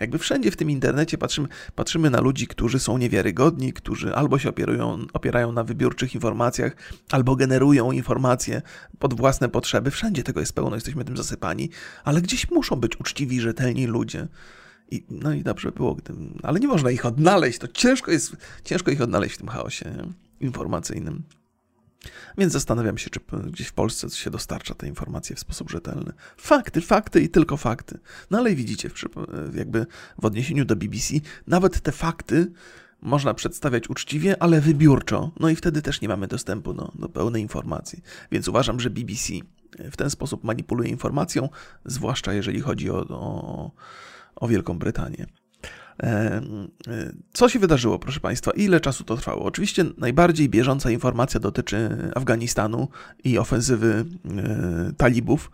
Jakby wszędzie w tym internecie patrzymy, patrzymy na ludzi, którzy są niewiarygodni, którzy albo się opierają, opierają na wybiórczych informacjach, albo generują informacje pod własne potrzeby. Wszędzie tego jest pełno, jesteśmy tym zasypani, ale gdzieś muszą być uczciwi, rzetelni ludzie. I, no i dobrze było, gdy, ale nie można ich odnaleźć. To ciężko jest, ciężko ich odnaleźć w tym chaosie nie? informacyjnym. Więc zastanawiam się, czy gdzieś w Polsce się dostarcza te informacje w sposób rzetelny. Fakty, fakty i tylko fakty. No ale widzicie, jakby w odniesieniu do BBC, nawet te fakty można przedstawiać uczciwie, ale wybiórczo. No i wtedy też nie mamy dostępu do, do pełnej informacji. Więc uważam, że BBC w ten sposób manipuluje informacją, zwłaszcza jeżeli chodzi o, o, o Wielką Brytanię. E, co się wydarzyło, proszę Państwa? Ile czasu to trwało? Oczywiście najbardziej bieżąca informacja dotyczy Afganistanu i ofensywy e, talibów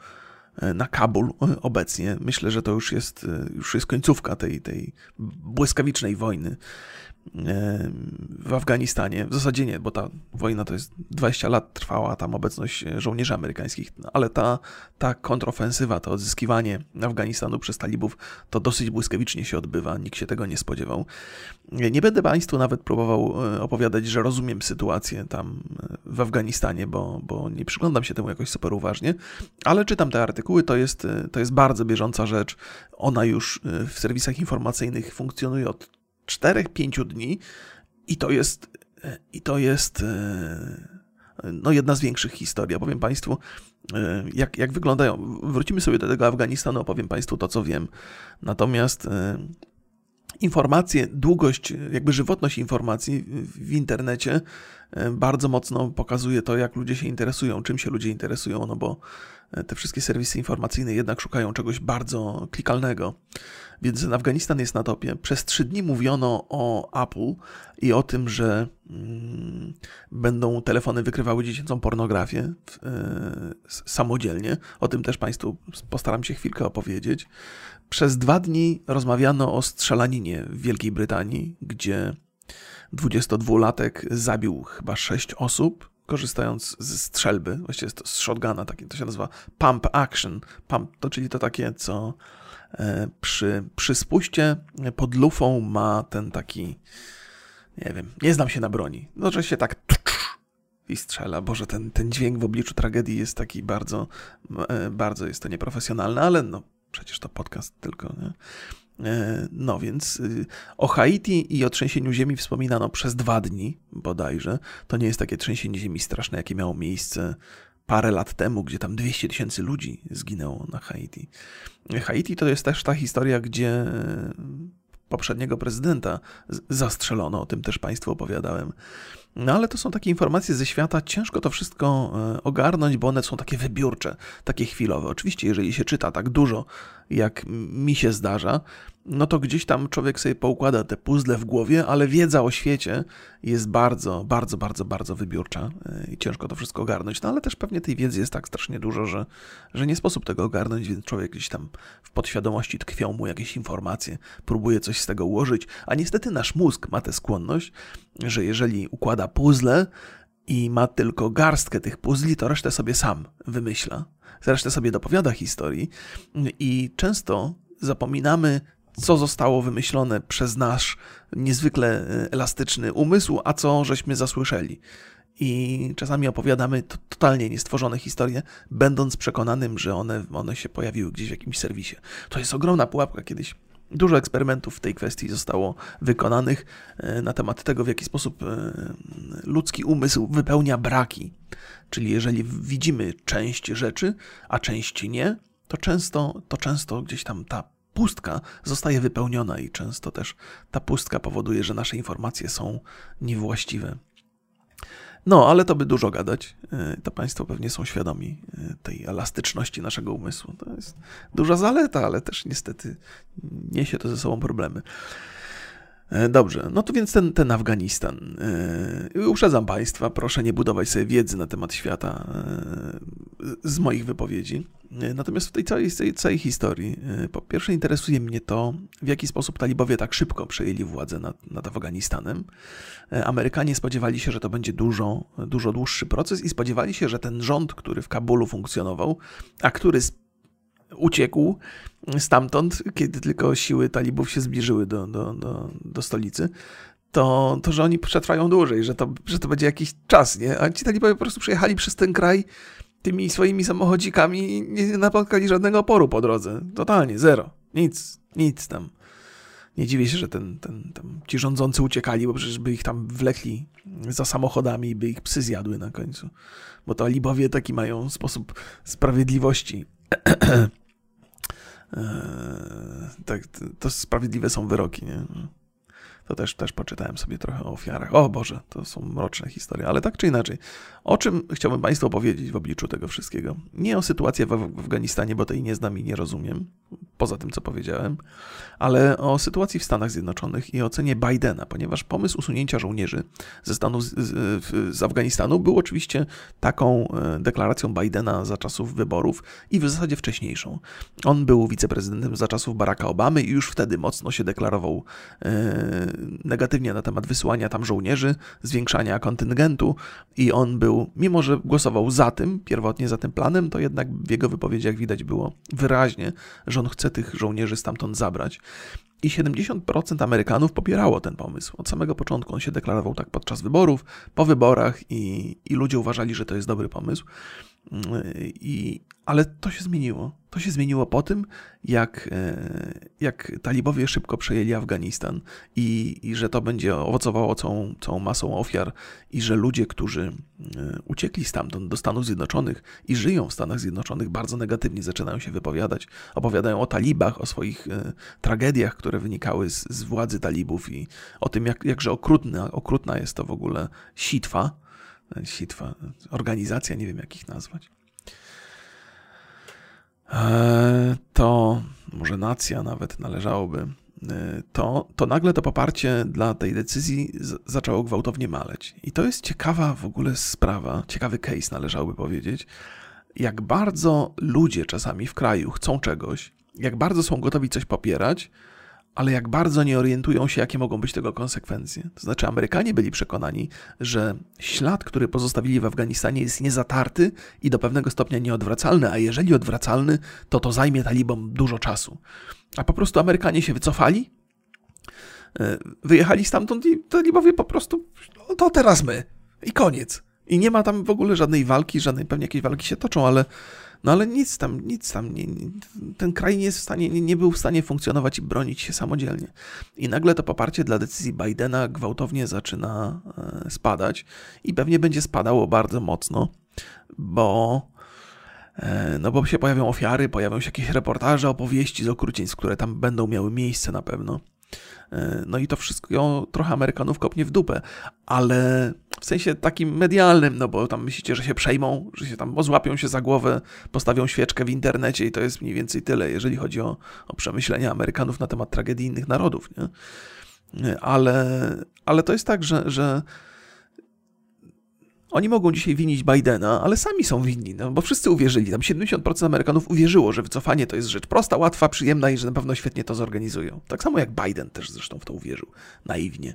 e, na Kabul obecnie. Myślę, że to już jest, już jest końcówka tej, tej błyskawicznej wojny w Afganistanie. W zasadzie nie, bo ta wojna to jest 20 lat trwała tam obecność żołnierzy amerykańskich, ale ta, ta kontrofensywa, to odzyskiwanie Afganistanu przez talibów, to dosyć błyskawicznie się odbywa, nikt się tego nie spodziewał. Nie będę Państwu nawet próbował e, opowiadać, że rozumiem sytuację tam e, w Afganistanie, bo, bo nie przyglądam się temu jakoś super uważnie, ale czytam te artykuły, to jest, e, to jest bardzo bieżąca rzecz. Ona już w serwisach informacyjnych funkcjonuje od 4-5 dni i to jest, i to jest no, jedna z większych historii. Opowiem Państwu, jak, jak wyglądają. Wrócimy sobie do tego Afganistanu, opowiem Państwu to, co wiem. Natomiast informacje, długość, jakby żywotność informacji w internecie bardzo mocno pokazuje to, jak ludzie się interesują, czym się ludzie interesują, no bo te wszystkie serwisy informacyjne jednak szukają czegoś bardzo klikalnego. Więc Afganistan jest na topie. Przez trzy dni mówiono o Apple i o tym, że mm, będą telefony wykrywały dziecięcą pornografię y, samodzielnie. O tym też Państwu postaram się chwilkę opowiedzieć. Przez dwa dni rozmawiano o strzelaninie w Wielkiej Brytanii, gdzie 22-latek zabił chyba 6 osób, korzystając ze strzelby, właściwie z shotguna, takie, to się nazywa pump action. Pump to czyli to takie, co e, przy, przy spuście pod lufą ma ten taki, nie wiem, nie znam się na broni. No, że się tak i strzela. Boże, ten, ten dźwięk w obliczu tragedii jest taki bardzo, e, bardzo jest to nieprofesjonalne, ale no, przecież to podcast tylko, nie? E, no więc y, o Haiti i o trzęsieniu ziemi wspominano przez dwa dni bodajże. To nie jest takie trzęsienie ziemi straszne, jakie miało miejsce parę lat temu, gdzie tam 200 tysięcy ludzi zginęło na Haiti. Haiti to jest też ta historia, gdzie poprzedniego prezydenta zastrzelono, o tym też Państwu opowiadałem. No ale to są takie informacje ze świata, ciężko to wszystko e, ogarnąć, bo one są takie wybiórcze, takie chwilowe. Oczywiście, jeżeli się czyta tak dużo, jak mi się zdarza, no to gdzieś tam człowiek sobie poukłada te puzzle w głowie, ale wiedza o świecie jest bardzo, bardzo, bardzo, bardzo wybiórcza e, i ciężko to wszystko ogarnąć. No ale też pewnie tej wiedzy jest tak strasznie dużo, że, że nie sposób tego ogarnąć, więc człowiek gdzieś tam w podświadomości tkwią mu jakieś informacje, próbuje coś z tego ułożyć, a niestety nasz mózg ma tę skłonność, że jeżeli układa puzzle i ma tylko garstkę tych puzli, to resztę sobie sam wymyśla. Resztę sobie dopowiada historii i często zapominamy co zostało wymyślone przez nasz niezwykle e, elastyczny umysł, a co żeśmy zasłyszeli. I czasami opowiadamy totalnie niestworzone historie, będąc przekonanym, że one, one się pojawiły gdzieś w jakimś serwisie. To jest ogromna pułapka kiedyś. Dużo eksperymentów w tej kwestii zostało wykonanych e, na temat tego, w jaki sposób e, ludzki umysł wypełnia braki. Czyli jeżeli widzimy część rzeczy, a część nie, to często, to często gdzieś tam ta pustka zostaje wypełniona i często też ta pustka powoduje, że nasze informacje są niewłaściwe. No, ale to by dużo gadać. E, to Państwo pewnie są świadomi e, tej elastyczności naszego umysłu. To jest duża zaleta, ale też niestety niesie to ze sobą problemy. E, dobrze, no to więc ten, ten Afganistan. Yy, uprzedzam Państwa, proszę nie budować sobie wiedzy na temat świata yy, z moich wypowiedzi. Natomiast w tej całej, tej całej historii, po pierwsze interesuje mnie to, w jaki sposób talibowie tak szybko przejęli władzę nad, nad Afganistanem. Amerykanie spodziewali się, że to będzie dużo, dużo dłuższy proces i spodziewali się, że ten rząd, który w Kabulu funkcjonował, a który uciekł stamtąd, kiedy tylko siły talibów się zbliżyły do, do, do, do stolicy, to, to, że oni przetrwają dłużej, że to, że to będzie jakiś czas, nie? A ci talibowie po prostu przejechali przez ten kraj tymi swoimi samochodzikami i nie napotkali żadnego oporu po drodze. Totalnie, zero. Nic, nic tam. Nie dziwię się, że ten, ten, ten, ci rządzący uciekali, bo przecież by ich tam wlekli za samochodami i by ich psy zjadły na końcu. Bo to Alibowie taki mają sposób sprawiedliwości. Eee, <clears throat> tak, to sprawiedliwe są wyroki, nie? To też, też poczytałem sobie trochę o ofiarach. O Boże, to są mroczne historie, ale tak czy inaczej. O czym chciałbym Państwu opowiedzieć w obliczu tego wszystkiego? Nie o sytuacji w Afganistanie, bo tej nie znam i nie rozumiem, poza tym, co powiedziałem, ale o sytuacji w Stanach Zjednoczonych i ocenie Bidena, ponieważ pomysł usunięcia żołnierzy ze Stanów, z, z Afganistanu był oczywiście taką e, deklaracją Bidena za czasów wyborów i w zasadzie wcześniejszą. On był wiceprezydentem za czasów Baracka Obamy i już wtedy mocno się deklarował e, negatywnie na temat wysyłania tam żołnierzy, zwiększania kontyngentu i on był, mimo że głosował za tym, pierwotnie za tym planem, to jednak w jego wypowiedziach widać było wyraźnie, że on chce tych żołnierzy stamtąd zabrać. I 70% Amerykanów popierało ten pomysł. Od samego początku on się deklarował tak podczas wyborów, po wyborach i, i ludzie uważali, że to jest dobry pomysł. I, ale to się zmieniło. To się zmieniło po tym, jak, e, jak talibowie szybko przejęli Afganistan i, i że to będzie owocowało całą, całą masą ofiar i że ludzie, którzy e, uciekli stamtąd do Stanów Zjednoczonych i żyją w Stanach Zjednoczonych, bardzo negatywnie zaczynają się wypowiadać. Opowiadają o talibach, o swoich e, tragediach, które wynikały z, z władzy talibów i o tym, jak, jakże okrutna, okrutna jest to w ogóle sitwa sitwa, organizacja, nie wiem jak ich nazwać. E, to może nacja nawet należałoby, e, to, to nagle to poparcie dla tej decyzji zaczęło gwałtownie maleć. I to jest ciekawa w ogóle sprawa, ciekawy case należałoby powiedzieć, jak bardzo ludzie czasami w kraju chcą czegoś, jak bardzo są gotowi coś popierać, ale jak bardzo nie orientują się, jakie mogą być tego konsekwencje. To znaczy, Amerykanie byli przekonani, że ślad, który pozostawili w Afganistanie, jest niezatarty i do pewnego stopnia nieodwracalny, a jeżeli odwracalny, to to zajmie talibom dużo czasu. A po prostu Amerykanie się wycofali, e, wyjechali stamtąd i talibowie po prostu, no to teraz my. I koniec. I nie ma tam w ogóle żadnej walki, żadnej, pewnie jakieś walki się toczą, ale no ale nic tam, nic tam, nie, ten kraj nie, jest w stanie, nie, nie był w stanie funkcjonować i bronić się samodzielnie. I nagle to poparcie dla decyzji Bidena gwałtownie zaczyna e, spadać i pewnie będzie spadało bardzo mocno, bo e, no bo się pojawią ofiary, pojawią się jakieś reportaże, opowieści z okrucieństw, które tam będą miały miejsce na pewno. E, no i to wszystko trochę Amerykanów kopnie w dupę, ale w sensie takim medialnym, no bo tam myślicie, że się przejmą, że się tam złapią się za głowę, postawią świeczkę w internecie i to jest mniej więcej tyle, jeżeli chodzi o, o przemyślenia Amerykanów na temat tragedii innych narodów, nie? E, ale, ale to jest tak, że, że oni mogą dzisiaj winić Bidena, ale sami są winni, no, bo wszyscy uwierzyli. Tam 70% Amerykanów uwierzyło, że wycofanie to jest rzecz prosta, łatwa, przyjemna i że na pewno świetnie to zorganizują. Tak samo jak Biden też zresztą w to uwierzył, naiwnie.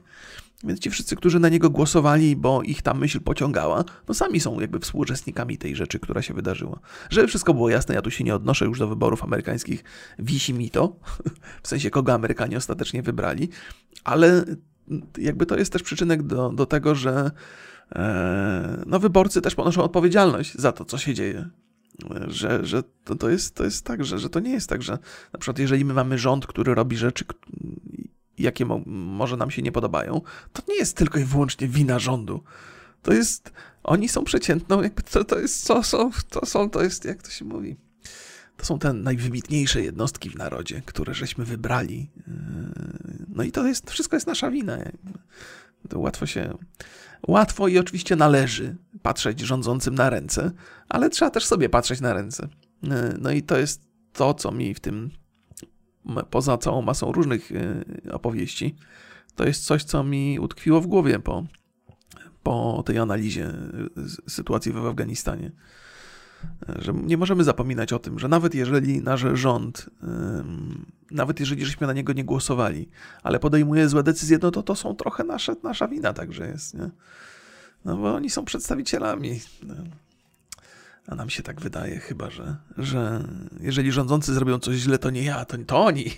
Więc ci wszyscy, którzy na niego głosowali, bo ich ta myśl pociągała, no sami są jakby współuczestnikami tej rzeczy, która się wydarzyła. Żeby wszystko było jasne, ja tu się nie odnoszę już do wyborów amerykańskich, wisi mi to, <laughs> w sensie kogo Amerykanie ostatecznie wybrali, ale jakby to jest też przyczynek do, do tego, że no wyborcy też ponoszą odpowiedzialność za to, co się dzieje. Że, że to, to, jest, to jest tak, że, że to nie jest tak, że na przykład jeżeli my mamy rząd, który robi rzeczy, jakie mo może nam się nie podobają, to nie jest tylko i wyłącznie wina rządu. To jest, oni są przeciętną, jakby to, to jest, co są, to są, to jest, jak to się mówi, to są te najwybitniejsze jednostki w narodzie, które żeśmy wybrali. E, no i to jest, wszystko jest nasza wina. To łatwo się, łatwo i oczywiście należy patrzeć rządzącym na ręce, ale trzeba też sobie patrzeć na ręce. E, no i to jest to, co mi w tym, poza całą masą różnych e, opowieści, to jest coś, co mi utkwiło w głowie po, po tej analizie e, sytuacji w Afganistanie że nie możemy zapominać o tym, że nawet jeżeli nasz rząd, nawet jeżeli żeśmy na niego nie głosowali, ale podejmuje złe decyzje, no to to są trochę nasze, nasza wina także jest, nie? No bo oni są przedstawicielami. No. A nam się tak wydaje chyba, że, że jeżeli rządzący zrobią coś źle, to nie ja, to, to oni.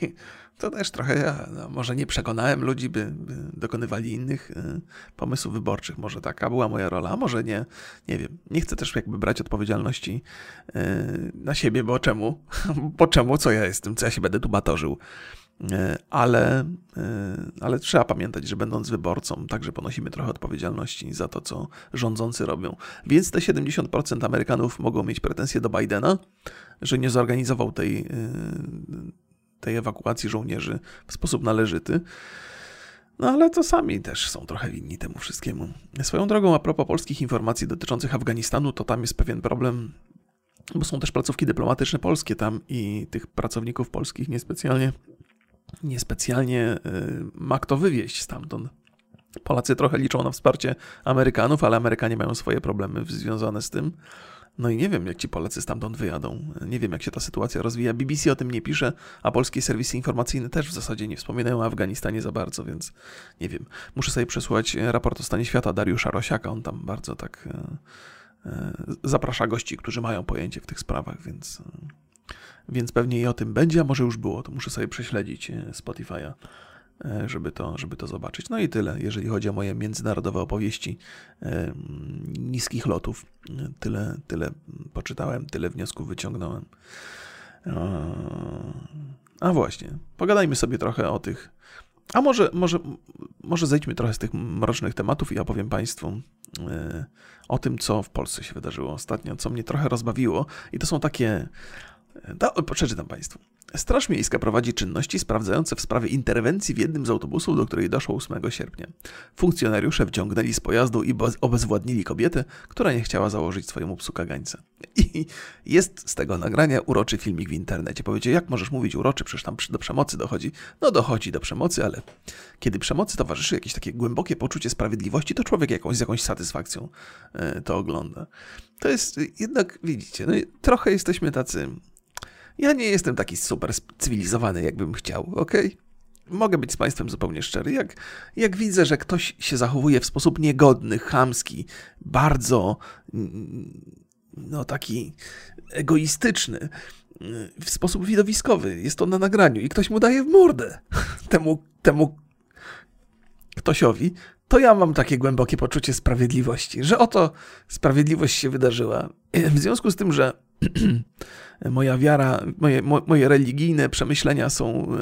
To też trochę ja. No, może nie przekonałem ludzi, by, by dokonywali innych y, pomysłów wyborczych. Może taka była moja rola, a może nie. Nie wiem. Nie chcę też jakby brać odpowiedzialności y, na siebie, bo czemu? <laughs> Bo czemu? Co ja jestem? Co ja się będę tu batorzył? E, ale, e, ale trzeba pamiętać, że będąc wyborcą, także ponosimy trochę odpowiedzialności za to, co rządzący robią. Więc te 70% Amerykanów mogą mieć pretensje do Bidena, że nie zorganizował tej, e, tej ewakuacji żołnierzy w sposób należyty. No ale to sami też są trochę winni temu wszystkiemu. Swoją drogą, a propos polskich informacji dotyczących Afganistanu, to tam jest pewien problem, bo są też placówki dyplomatyczne polskie tam i tych pracowników polskich niespecjalnie niespecjalnie y, ma kto wywieźć stamtąd. Polacy trochę liczą na wsparcie Amerykanów, ale Amerykanie mają swoje problemy związane z tym. No i nie wiem, jak ci Polacy stamtąd wyjadą. Nie wiem, jak się ta sytuacja rozwija. BBC o tym nie pisze, a polskie serwisy informacyjne też w zasadzie nie wspominają o Afganistanie za bardzo, więc nie wiem. Muszę sobie przesłuchać raport o stanie świata Dariusza Rosiaka. On tam bardzo tak e, e, zaprasza gości, którzy mają pojęcie w tych sprawach, więc e, więc pewnie i o tym będzie, a może już było, to muszę sobie prześledzić e, Spotify'a, e, żeby to, żeby to zobaczyć. No i tyle, jeżeli chodzi o moje międzynarodowe opowieści e, niskich lotów. Tyle, tyle poczytałem, tyle wniosków wyciągnąłem. A właśnie, pogadajmy sobie trochę o tych. A może, może, może zejdźmy trochę z tych mrocznych tematów i opowiem Państwu o tym, co w Polsce się wydarzyło ostatnio, co mnie trochę rozbawiło. I to są takie da, przeczytam Państwu. Straż Miejska prowadzi czynności sprawdzające w sprawie interwencji w jednym z autobusów, do której doszło 8 sierpnia. Funkcjonariusze wciągnęli z pojazdu i obezwładnili kobietę, która nie chciała założyć swojemu psu kagańca. <laughs> I jest z tego nagrania uroczy filmik w internecie. Powiecie, jak możesz mówić uroczy, przecież tam do przemocy dochodzi. No dochodzi do przemocy, ale kiedy przemocy towarzyszy jakieś takie głębokie poczucie sprawiedliwości, to człowiek jakąś, z jakąś satysfakcją e, to ogląda. To jest jednak, widzicie, no, trochę jesteśmy tacy ja nie jestem taki super cywilizowany, jakbym chciał, ok? Mogę być z Państwem zupełnie szczery. Jak, jak widzę, że ktoś się zachowuje w sposób niegodny, chamski, bardzo, no taki egoistyczny, w sposób widowiskowy, jest to na nagraniu i ktoś mu daje w mordę <laughs> temu, temu ktośowi, to ja mam takie głębokie poczucie sprawiedliwości, że oto sprawiedliwość się wydarzyła. W związku z tym, że <clears throat> moja wiara, moje, moje religijne przemyślenia są e,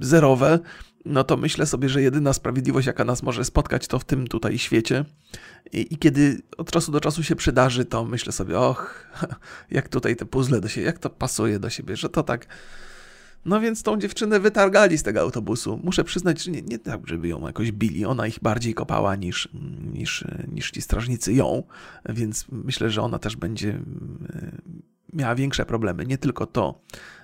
zerowe, no to myślę sobie, że jedyna sprawiedliwość, jaka nas może spotkać, to w tym tutaj świecie. I, I, kiedy od czasu do czasu się przydarzy, to myślę sobie, och, <laughs> jak tutaj te puzzle do siebie, jak to pasuje do siebie, że to tak No więc tą dziewczynę wytargali z tego autobusu. Muszę przyznać, że nie, nie tak, żeby ją jakoś bili. Ona ich bardziej kopała niż, niż, niż ci strażnicy ją, więc myślę, że ona też będzie mm, miała większe problemy. Nie tylko to,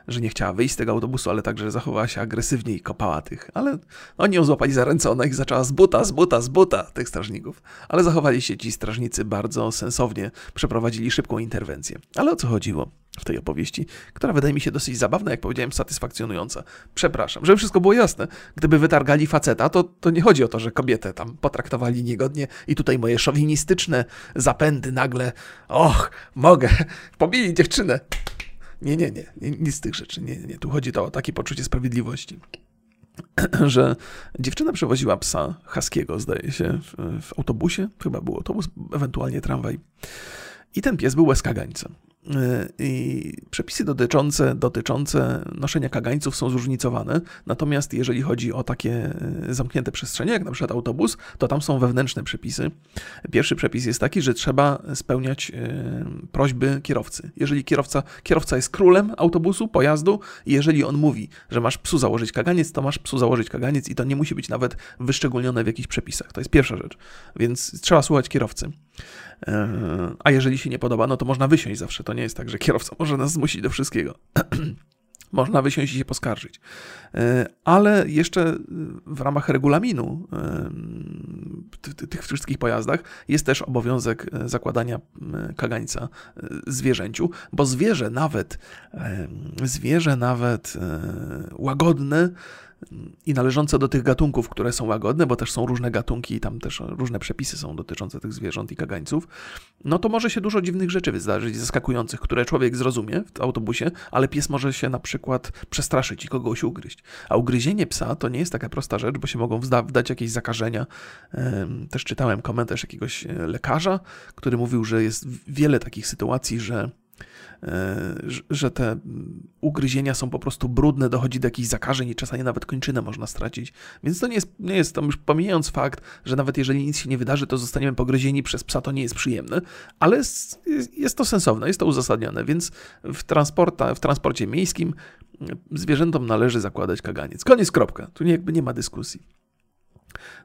że nie chciała wyjść z tego autobusu, ale także zachowała się agresywnie i kopała tych. Ale oni ją złapali za ręce, ona ich zaczęła z buta, z buta, z buta, tych strażników. Ale zachowali się ci strażnicy bardzo sensownie, przeprowadzili szybką interwencję. Ale o co chodziło? w tej opowieści, która wydaje mi się dosyć zabawna, jak powiedziałem, satysfakcjonująca. Przepraszam, żeby wszystko było jasne. Gdyby wytargali faceta, to, to nie chodzi o to, że kobietę tam potraktowali niegodnie i tutaj moje szowinistyczne zapędy nagle, och, mogę, <laughs> pobili dziewczynę. Nie, nie, nie, nie nic z tych rzeczy. Nie, nie, tu chodzi to o takie poczucie sprawiedliwości. <clears throat> że dziewczyna przewoziła psa Haskiego, zdaje się, w, w autobusie, chyba był autobus, ewentualnie tramwaj. I ten pies był. Y, I przepisy dotyczące, dotyczące noszenia kagańców są zróżnicowane, natomiast jeżeli chodzi o takie y, zamknięte przestrzenie, jak na przykład autobus, to tam są wewnętrzne przepisy. Pierwszy przepis jest taki, że trzeba spełniać y, prośby kierowcy. Jeżeli kierowca, kierowca jest królem autobusu, pojazdu, i jeżeli on mówi, że masz psu założyć kaganiec, to masz psu założyć kaganiec i to nie musi być nawet wyszczególnione w jakichś przepisach. To jest pierwsza rzecz. Więc trzeba słuchać kierowcy. A jeżeli się nie podoba, no to można wysiąść zawsze. To nie jest tak, że kierowca może nas zmusić do wszystkiego. <clears throat> Można wysiąść i się poskarżyć. E, ale jeszcze w ramach regulaminu e, tych wszystkich pojazdach jest też obowiązek zakładania kagańca zwierzęciu, bo zwierzę nawet, zwierzę nawet łagodne i należące do tych gatunków, które są łagodne, bo też są różne gatunki i tam też różne przepisy są dotyczące tych zwierząt i kagańców, no to może się dużo dziwnych rzeczy wydarzyć, zaskakujących, które człowiek zrozumie w autobusie, ale pies może się na przykład przestraszyć i kogoś ugryźć. A ugryzienie psa to nie jest taka prosta rzecz, bo się mogą wdać jakieś zakażenia. Też czytałem komentarz jakiegoś lekarza, który mówił, że jest wiele takich sytuacji, że że te ugryzienia są po prostu brudne, dochodzi do jakichś zakażeń i czasami nawet kończynę można stracić. Więc to nie jest, nie jest tam już pomijając fakt, że nawet jeżeli nic się nie wydarzy, to zostaniemy pogryzieni przez psa, to nie jest przyjemne, ale jest, jest to sensowne, jest to uzasadnione, więc w, transporta, w transporcie miejskim zwierzętom należy zakładać kaganiec. Koniec, kropka. Tu jakby nie ma dyskusji.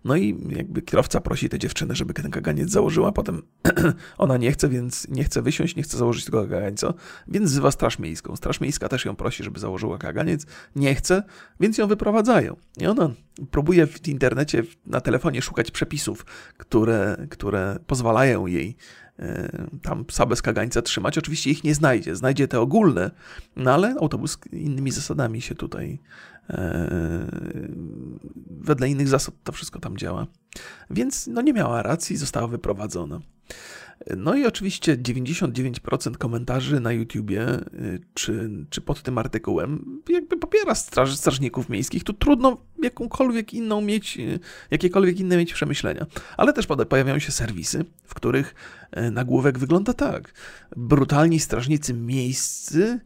No i jakby kierowca prosi tę dziewczynę, żeby ten kaganiec założyła, potem <clears throat> ona nie chce, więc nie chce wysiąść, nie chce założyć tego kagańca, więc wzywa Straż Miejską. Straż Miejska też ją prosi, żeby założyła kaganiec, nie chce, więc ją wyprowadzają. I ona próbuje w internecie, na telefonie szukać przepisów, które, które pozwalają jej e, tam psa bez kagańca trzymać. Oczywiście ich nie znajdzie, znajdzie te ogólne, no ale autobus innymi zasadami się tutaj wedle innych zasad to wszystko tam działa. Więc no nie miała racji, została wyprowadzona. No i oczywiście 99% komentarzy na YouTubie y, czy, czy pod tym artykułem jakby popiera straż, strażników miejskich. Tu trudno jakąkolwiek inną mieć, y, jakiekolwiek inne mieć przemyślenia. Ale też pojawiają się serwisy, w których nagłówek wygląda tak. Brutalni strażnicy miejscy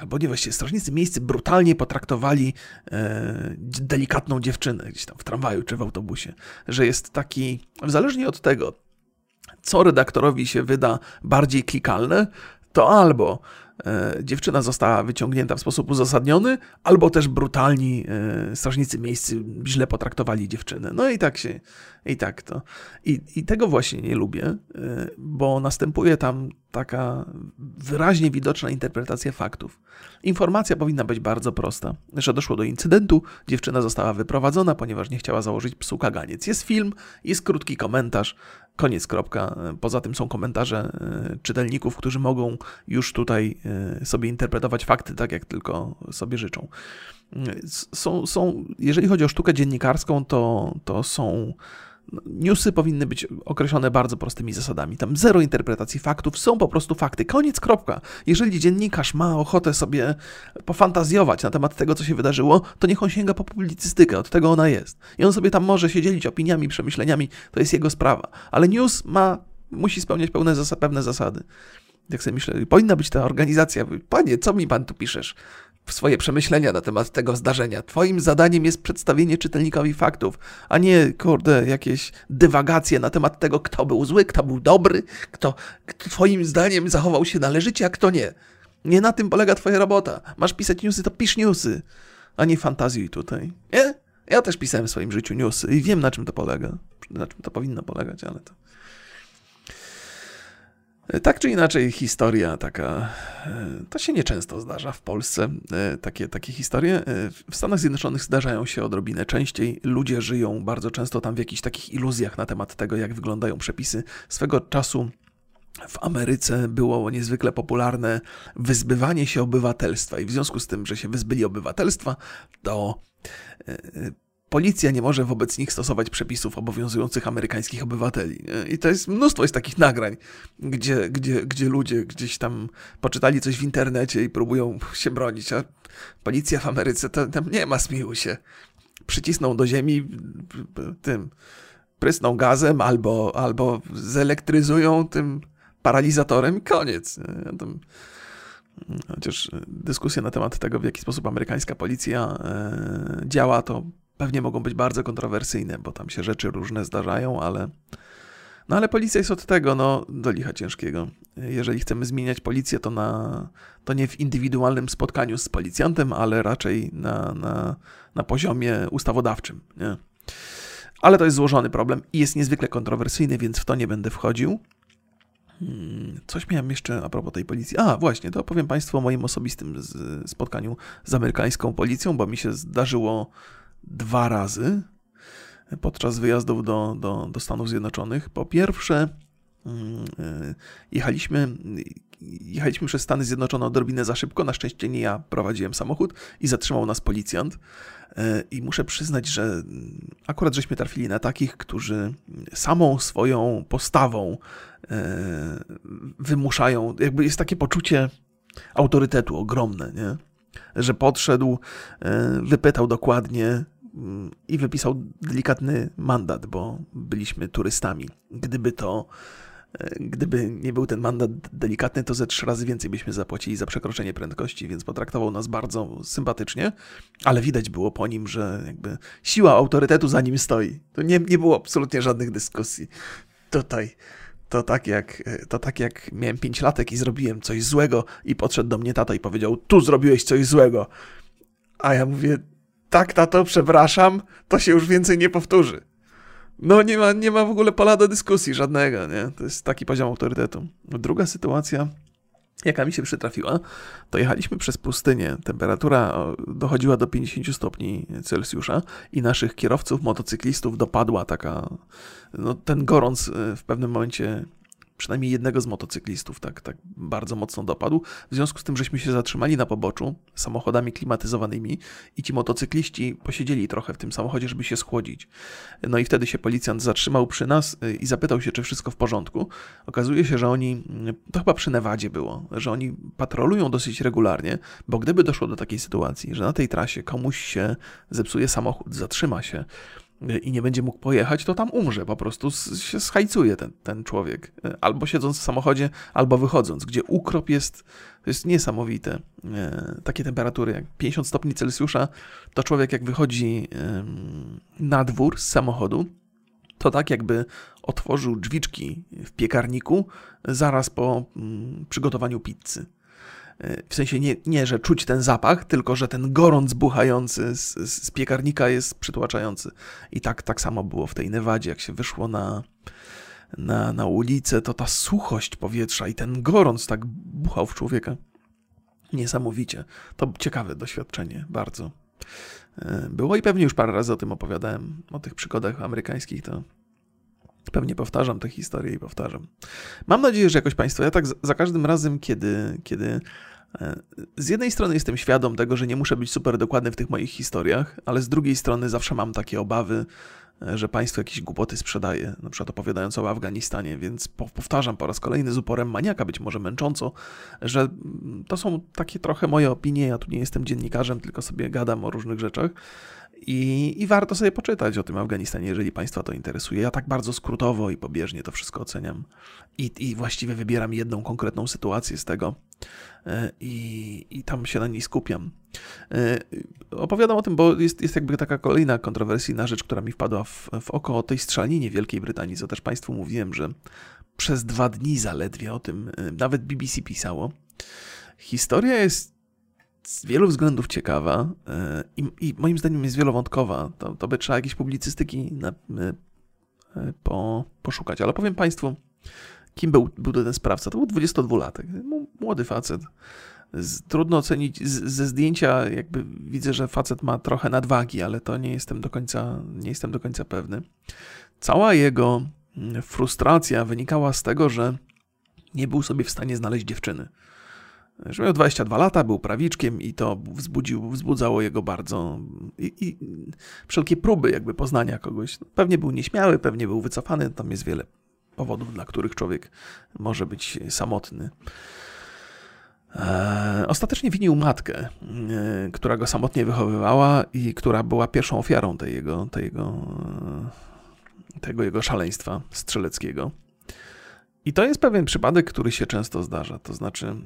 albo nie właściwie strażnicy miejscy brutalnie potraktowali e, delikatną dziewczynę gdzieś tam w tramwaju czy w autobusie, że jest taki, zależnie od tego, co redaktorowi się wyda bardziej klikalne, to albo e, dziewczyna została wyciągnięta w sposób uzasadniony, albo też brutalni e, strażnicy miejscy źle potraktowali dziewczynę. No i tak się, i tak to. I, i tego właśnie nie lubię, e, bo następuje tam taka wyraźnie widoczna interpretacja faktów. Informacja powinna być bardzo prosta, że doszło do incydentu, dziewczyna została wyprowadzona, ponieważ nie chciała założyć psu kaganiec. Jest film, jest krótki komentarz, koniec, kropka. Poza tym są komentarze e, czytelników, którzy mogą już tutaj e, sobie interpretować fakty tak, jak tylko sobie życzą. Są, są, jeżeli chodzi o sztukę dziennikarską, to, to są newsy powinny być określone bardzo prostymi zasadami. Tam zero interpretacji faktów, są po prostu fakty. Koniec, kropka. Jeżeli dziennikarz ma ochotę sobie pofantazjować na temat tego, co się wydarzyło, to niech on sięga po publicystykę, od tego ona jest. I on sobie tam może się dzielić opiniami, przemyśleniami, to jest jego sprawa. Ale news ma, musi spełniać pełne zasady, pewne zasady. Jak sobie myślę, powinna być ta organizacja. Panie, co mi pan tu piszesz? Swoje przemyślenia na temat tego zdarzenia. Twoim zadaniem jest przedstawienie czytelnikowi faktów, a nie, kurde, jakieś dywagacje na temat tego, kto był zły, kto był dobry, kto, twoim zdaniem zachował się należycie, a kto nie. Nie na tym polega twoja robota. Masz pisać newsy, to pisz newsy, a nie fantazjuj tutaj. Nie? Ja też pisałem w swoim życiu newsy i wiem, na czym to polega. Na czym to powinno polegać, ale to... Tak czy inaczej, historia taka, e, to się nieczęsto zdarza w Polsce, e, takie, takie historie. E, w Stanach Zjednoczonych zdarzają się odrobinę częściej. Ludzie żyją bardzo często tam w jakichś takich iluzjach na temat tego, jak wyglądają przepisy. Swego czasu w Ameryce było niezwykle popularne wyzbywanie się obywatelstwa, i w związku z tym, że się wyzbyli obywatelstwa, to policja nie może wobec nich stosować przepisów obowiązujących amerykańskich obywateli. I to jest mnóstwo jest takich nagrań, gdzie, gdzie, gdzie ludzie gdzieś tam poczytali coś w internecie i próbują się bronić, a policja w Ameryce to tam nie ma smiłu się. Przycisną do ziemi tym, prysną gazem albo, albo zelektryzują tym paralizatorem i koniec. Chociaż dyskusja na temat tego, w jaki sposób amerykańska policja e, działa, to pewnie mogą być bardzo kontrowersyjne, bo tam się rzeczy różne zdarzają, ale. No ale policja jest od tego, no, do licha ciężkiego. Jeżeli chcemy zmieniać policję, to, na, to nie w indywidualnym spotkaniu z policjantem, ale raczej na, na, na poziomie ustawodawczym. Nie? Ale to jest złożony problem i jest niezwykle kontrowersyjny, więc w to nie będę wchodził. Hmm, coś miałem jeszcze a propos tej policji. A, właśnie, to opowiem Państwu o moim osobistym spotkaniu z amerykańską policją, bo mi się zdarzyło dwa razy podczas wyjazdów do, do, do Stanów Zjednoczonych. Po pierwsze, mm, e, jechaliśmy, jechaliśmy przez Stany Zjednoczone odrobinę za szybko. Na szczęście nie ja prowadziłem samochód i zatrzymał nas policjant. E, I muszę przyznać, że mm, akurat żeśmy trafili na takich, którzy samą swoją postawą e, wymuszają, jakby jest takie poczucie autorytetu ogromne, nie? Że podszedł, e, wypytał dokładnie mm, i wypisał delikatny mandat, bo byliśmy turystami. Gdyby to e, Gdyby nie był ten mandat delikatny, to ze trzy razy więcej byśmy zapłacili za przekroczenie prędkości, więc potraktował nas bardzo sympatycznie, ale widać było po nim, że jakby siła autorytetu za nim stoi. To nie, nie było absolutnie żadnych dyskusji. Tutaj to tak jak, to tak jak miałem pięć latek i zrobiłem coś złego i podszedł do mnie tata i powiedział, tu zrobiłeś coś złego. A ja mówię, tak tato, przepraszam, to się już więcej nie powtórzy. No nie ma, nie ma w ogóle pola do dyskusji żadnego, nie? To jest taki poziom autorytetu. Druga sytuacja jaka mi się przytrafiła, to jechaliśmy przez pustynię. Temperatura dochodziła do 50 stopni Celsjusza i naszych kierowców, motocyklistów dopadła taka, no, ten gorąc e, w pewnym momencie przynajmniej jednego z motocyklistów tak, tak bardzo mocno dopadł. W związku z tym, żeśmy się zatrzymali na poboczu samochodami klimatyzowanymi i ci motocykliści posiedzieli trochę w tym samochodzie, żeby się schłodzić. No i wtedy się policjant zatrzymał przy nas y, i zapytał się, czy wszystko w porządku. Okazuje się, że oni, to chyba przy Nevadzie było, że oni patrolują dosyć regularnie, bo gdyby doszło do takiej sytuacji, że na tej trasie komuś się zepsuje samochód, zatrzyma się, i nie będzie mógł pojechać, to tam umrze, po prostu się schajcuje ten, ten człowiek. Albo siedząc w samochodzie, albo wychodząc, gdzie ukrop jest, to jest niesamowite. E, takie temperatury jak 50 stopni Celsjusza, to człowiek jak wychodzi na dwór z samochodu, to tak jakby otworzył drzwiczki w piekarniku zaraz po mm, przygotowaniu pizzy. W sensie nie, nie, że czuć ten zapach, tylko że ten gorąc buchający z, z piekarnika jest przytłaczający. I tak, tak samo było w tej Nevadzie, jak się wyszło na, na, na ulicę, to ta suchość powietrza i ten gorąc tak buchał w człowieka. Niesamowicie. To ciekawe doświadczenie, bardzo. E, było i pewnie już parę razy o tym opowiadałem, o tych przygodach amerykańskich, to Pewnie powtarzam tę historię i powtarzam. Mam nadzieję, że jakoś Państwo, ja tak za każdym razem, kiedy, kiedy z jednej strony jestem świadom tego, że nie muszę być super dokładny w tych moich historiach, ale z drugiej strony zawsze mam takie obawy, że państwo jakieś głupoty sprzedaje, na przykład opowiadając o Afganistanie, więc powtarzam po raz kolejny z uporem maniaka, być może męcząco, że to są takie trochę moje opinie, ja tu nie jestem dziennikarzem, tylko sobie gadam o różnych rzeczach i, I, warto sobie poczytać o tym Afganistanie, jeżeli Państwa to interesuje. Ja tak bardzo skrótowo i pobieżnie to wszystko oceniam. I, i właściwie wybieram jedną konkretną sytuację z tego e, i, i tam się na niej skupiam. E, opowiadam o tym, bo jest, jest jakby taka kolejna kontrowersyjna rzecz, która mi wpadła w, w oko o tej strzelaninie Wielkiej Brytanii, co też Państwu mówiłem, że przez dwa dni zaledwie o tym e, nawet BBC pisało. historia jest z wielu względów ciekawa e, i, i moim zdaniem jest wielowątkowa. To, to by trzeba jakieś publicystyki na, po, poszukać. Ale powiem Państwu, kim był, był ten sprawca. To był 22-latek, młody facet. Z, trudno ocenić, z, ze zdjęcia jakby widzę, że facet ma trochę nadwagi, ale to nie jestem do końca, nie jestem do końca pewny. Cała jego mm, frustracja wynikała z tego, że nie był sobie w stanie znaleźć dziewczyny. Że miał 22 lata, był prawiczkiem i to wzbudził, wzbudzało jego bardzo. I, I, wszelkie próby jakby poznania kogoś. Pewnie był nieśmiały, pewnie był wycofany, tam jest wiele powodów, dla których człowiek może być samotny. E, ostatecznie winił matkę, e, która go samotnie wychowywała i która była pierwszą ofiarą tej jego, tej jego, e, tego jego szaleństwa strzeleckiego. I to jest pewien przypadek, który się często zdarza. To znaczy,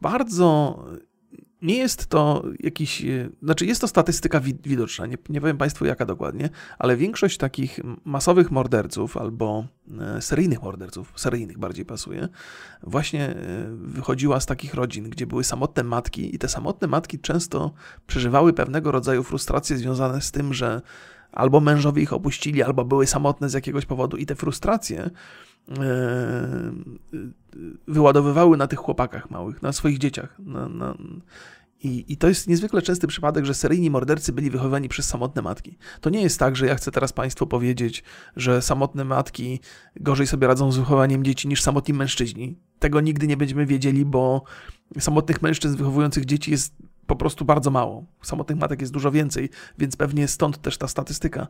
bardzo nie jest to jakiś, e, znaczy jest to statystyka widoczna, nie, nie powiem Państwu jaka dokładnie, ale większość takich masowych morderców albo e, seryjnych morderców, seryjnych bardziej pasuje, właśnie e, wychodziła z takich rodzin, gdzie były samotne matki i te samotne matki często przeżywały pewnego rodzaju frustracje związane z tym, że albo mężowie ich opuścili, albo były samotne z jakiegoś powodu i te frustracje wyładowywały na tych chłopakach małych, na swoich dzieciach. Na, na... I, I to jest niezwykle częsty przypadek, że seryjni mordercy byli wychowani przez samotne matki. To nie jest tak, że ja chcę teraz Państwu powiedzieć, że samotne matki gorzej sobie radzą z wychowaniem dzieci niż samotni mężczyźni. Tego nigdy nie będziemy wiedzieli, bo samotnych mężczyzn wychowujących dzieci jest po prostu bardzo mało. Samotnych matek jest dużo więcej, więc pewnie stąd też ta statystyka.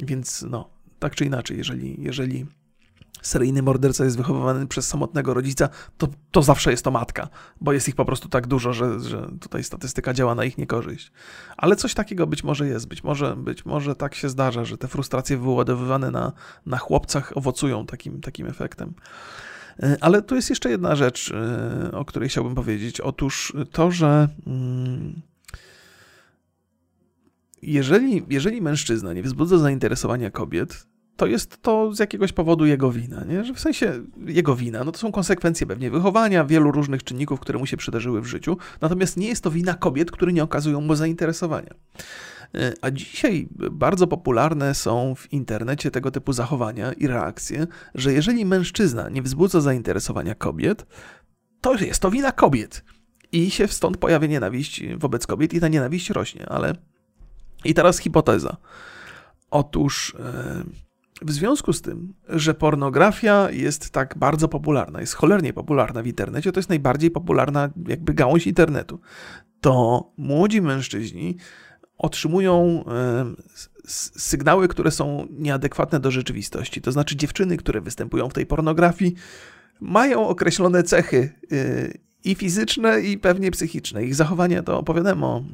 Więc no, tak czy inaczej, jeżeli, jeżeli seryjny morderca jest wychowywany przez samotnego rodzica, to, to zawsze jest to matka, bo jest ich po prostu tak dużo, że, że tutaj statystyka działa na ich niekorzyść. Ale coś takiego być może jest, być może, być może tak się zdarza, że te frustracje wyładowywane na, na chłopcach owocują takim, takim efektem. E, ale tu jest jeszcze jedna rzecz, e, o której chciałbym powiedzieć. Otóż to, że mm, jeżeli, jeżeli mężczyzna nie wzbudza zainteresowania kobiet, to jest to z jakiegoś powodu jego wina, nie? Że w sensie jego wina, no to są konsekwencje pewnie wychowania, wielu różnych czynników, które mu się przydarzyły w życiu, natomiast nie jest to wina kobiet, które nie okazują mu zainteresowania. E, a dzisiaj bardzo popularne są w internecie tego typu zachowania i reakcje, że jeżeli mężczyzna nie wzbudza zainteresowania kobiet, to jest to wina kobiet. I się stąd pojawia nienawiść wobec kobiet i ta nienawiść rośnie, ale... I teraz hipoteza. Otóż... Yy w związku z tym, że pornografia jest tak bardzo popularna, jest cholernie popularna w internecie, to jest najbardziej popularna jakby gałąź internetu, to młodzi mężczyźni otrzymują sygnały, które są nieadekwatne do rzeczywistości. To znaczy dziewczyny, które występują w tej pornografii, mają określone cechy y, i fizyczne, i pewnie psychiczne. Ich zachowanie to opowiadam o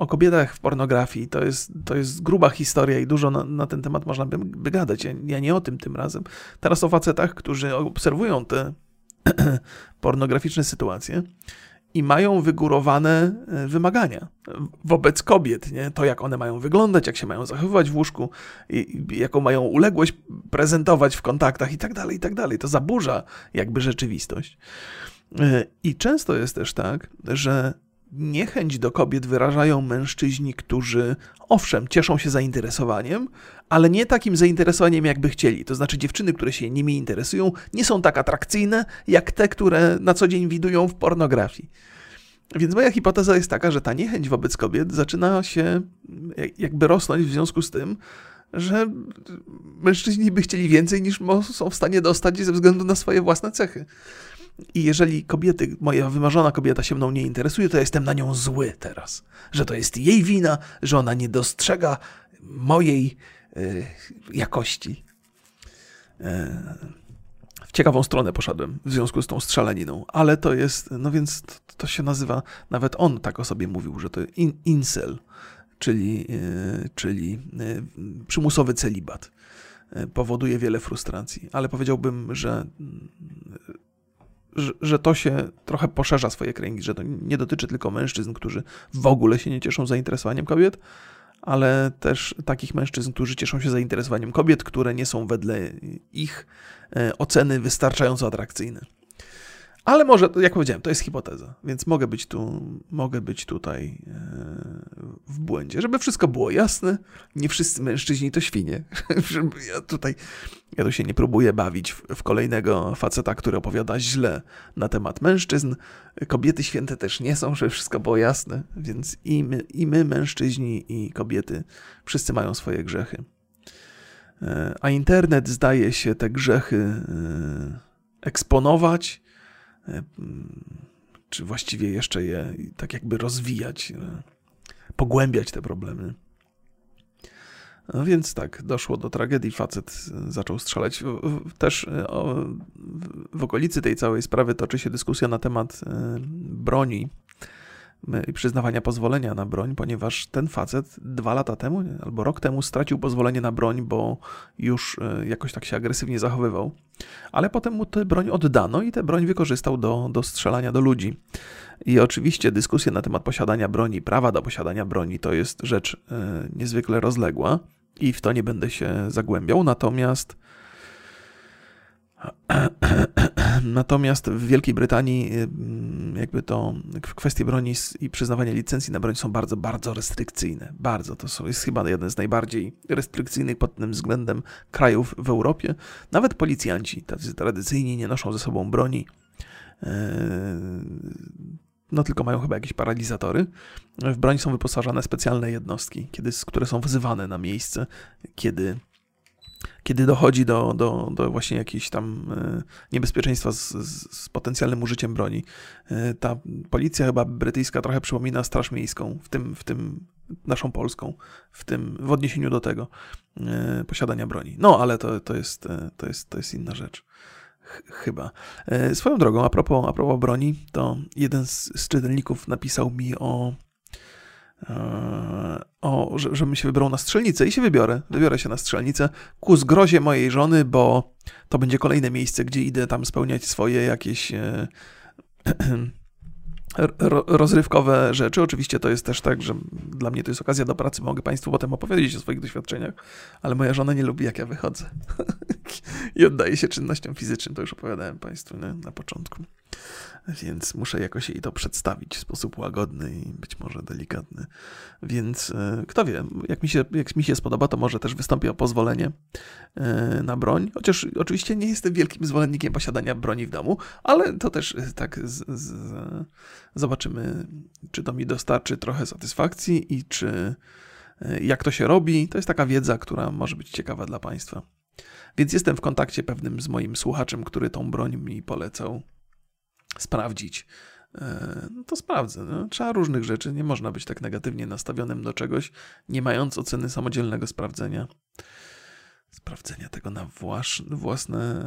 o kobietach w pornografii. To jest, to jest gruba historia i dużo na, na ten temat można by, by gadać. Ja, ja, nie o tym tym razem. Teraz o facetach, którzy obserwują te <clears throat> pornograficzne sytuacje i mają wygórowane e, wymagania wobec kobiet, nie? To, jak one mają wyglądać, jak się mają zachowywać w łóżku, i, jaką mają uległość prezentować w kontaktach i tak dalej, i tak dalej. To zaburza jakby rzeczywistość. E, I często jest też tak, że niechęć do kobiet wyrażają mężczyźni, którzy owszem, cieszą się zainteresowaniem, ale nie takim zainteresowaniem, jakby chcieli. To znaczy, dziewczyny, które się nimi interesują, nie są tak atrakcyjne, jak te, które na co dzień widują w pornografii. Więc moja hipoteza jest taka, że ta niechęć wobec kobiet zaczyna się jakby rosnąć w związku z tym, że mężczyźni by chcieli więcej niż są w stanie dostać ze względu na swoje własne cechy. I jeżeli kobiety, moja wymarzona kobieta się mną nie interesuje, to ja jestem na nią zły teraz. Że to jest jej wina, że ona nie dostrzega mojej y, jakości. E, w ciekawą stronę poszedłem w związku z tą strzelaniną, ale to jest, no więc to, to się nazywa, nawet on tak o sobie mówił, że to in, incel, czyli, y, czyli y, przymusowy celibat. Powoduje wiele frustracji, ale powiedziałbym, że że, to się trochę poszerza swoje kręgi, że to nie dotyczy tylko mężczyzn, którzy w ogóle się nie cieszą zainteresowaniem kobiet, ale też takich mężczyzn, którzy cieszą się zainteresowaniem kobiet, które nie są wedle ich e, oceny wystarczająco atrakcyjne. Ale może, jak powiedziałem, to jest hipoteza, więc mogę być tu, mogę być tutaj e, w błędzie. Żeby wszystko było jasne, nie wszyscy mężczyźni to świnie. <laughs> Ja tutaj, ja tu się nie próbuję bawić w, kolejnego faceta, który opowiada źle na temat mężczyzn. Kobiety święte też nie są, żeby wszystko było jasne, więc i my, i my mężczyźni, i kobiety, wszyscy mają swoje grzechy. E, a internet zdaje się te grzechy e, eksponować, czy właściwie jeszcze je tak jakby rozwijać, pogłębiać te problemy. No więc tak, doszło do tragedii, facet zaczął strzelać. Też w okolicy tej całej sprawy toczy się dyskusja na temat broni i przyznawania pozwolenia na broń, ponieważ ten facet dwa lata temu albo rok temu stracił pozwolenie na broń, bo już e, jakoś tak się agresywnie zachowywał. Ale potem mu tę broń oddano i tę broń wykorzystał do, do strzelania do ludzi. I oczywiście dyskusja na temat posiadania broni, prawa do posiadania broni to jest rzecz e, niezwykle rozległa i w to nie będę się zagłębiał. Natomiast <clears throat> Natomiast w Wielkiej Brytanii jakby to kwestie broni i przyznawania licencji na broń są bardzo, bardzo restrykcyjne. Bardzo. To są, jest chyba jeden z najbardziej restrykcyjnych pod tym względem krajów w Europie. Nawet policjanci, tacy tradycyjni, nie noszą ze sobą broni. E, no tylko mają chyba jakieś paralizatory. W broń są wyposażane specjalne jednostki, kiedy, które są wzywane na miejsce, kiedy kiedy dochodzi do, do, do właśnie jakichś tam e, niebezpieczeństwa z, z, potencjalnym użyciem broni. E, ta policja chyba brytyjska trochę przypomina Straż Miejską, w tym, w tym naszą polską, w tym w odniesieniu do tego e, posiadania broni. No, ale to, to, jest, to, jest, to jest inna rzecz. Chyba. Swoją drogą, a propos, a propos broni, to jeden z, z czytelników napisał mi o o, żebym się wybrał na strzelnicę i się wybiorę. Wybiorę się na strzelnicę ku zgrozie mojej żony, bo to będzie kolejne miejsce, gdzie idę tam spełniać swoje jakieś e, <clears throat> rozrywkowe rzeczy. Oczywiście to jest też tak, że dla mnie to jest okazja do pracy, mogę Państwu potem opowiedzieć o swoich doświadczeniach, ale moja żona nie lubi, jak ja wychodzę <laughs> i oddaję się czynnościom fizycznym. To już opowiadałem Państwu nie? na początku więc muszę jakoś jej to przedstawić w sposób łagodny i być może delikatny. Więc e, kto wie, jak mi się, jak mi się spodoba, to może też wystąpię o pozwolenie e, na broń. Chociaż oczywiście nie jestem wielkim zwolennikiem posiadania broni w domu, ale to też e, tak z, z, zobaczymy, czy to mi dostarczy trochę satysfakcji i czy jak to się robi. To jest taka wiedza, która może być ciekawa dla Państwa. Więc jestem w kontakcie pewnym z moim słuchaczem, który tą broń mi polecał sprawdzić, e, no to sprawdzę. No, trzeba różnych rzeczy. Nie można być tak negatywnie nastawionym do czegoś, nie mając oceny samodzielnego sprawdzenia. Sprawdzenia tego na własne,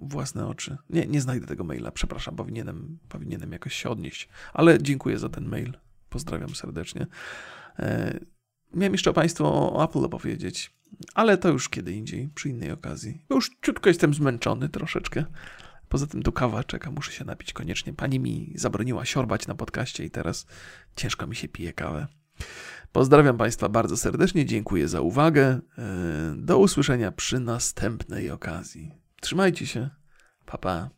własne oczy. Nie, nie znajdę tego maila, przepraszam, powinienem, powinienem jakoś się odnieść. Ale dziękuję za ten mail. Pozdrawiam serdecznie. E, miałem jeszcze Państwu o Apple opowiedzieć, ale to już kiedy indziej, przy innej okazji. Już ciutko jestem zmęczony troszeczkę. Poza tym tu kawa czeka, muszę się napić koniecznie. Pani mi zabroniła siorbać na podcaście i teraz ciężko mi się pije kawę. Pozdrawiam Państwa bardzo serdecznie, dziękuję za uwagę. E, do usłyszenia przy następnej okazji. Trzymajcie się. Pa, pa.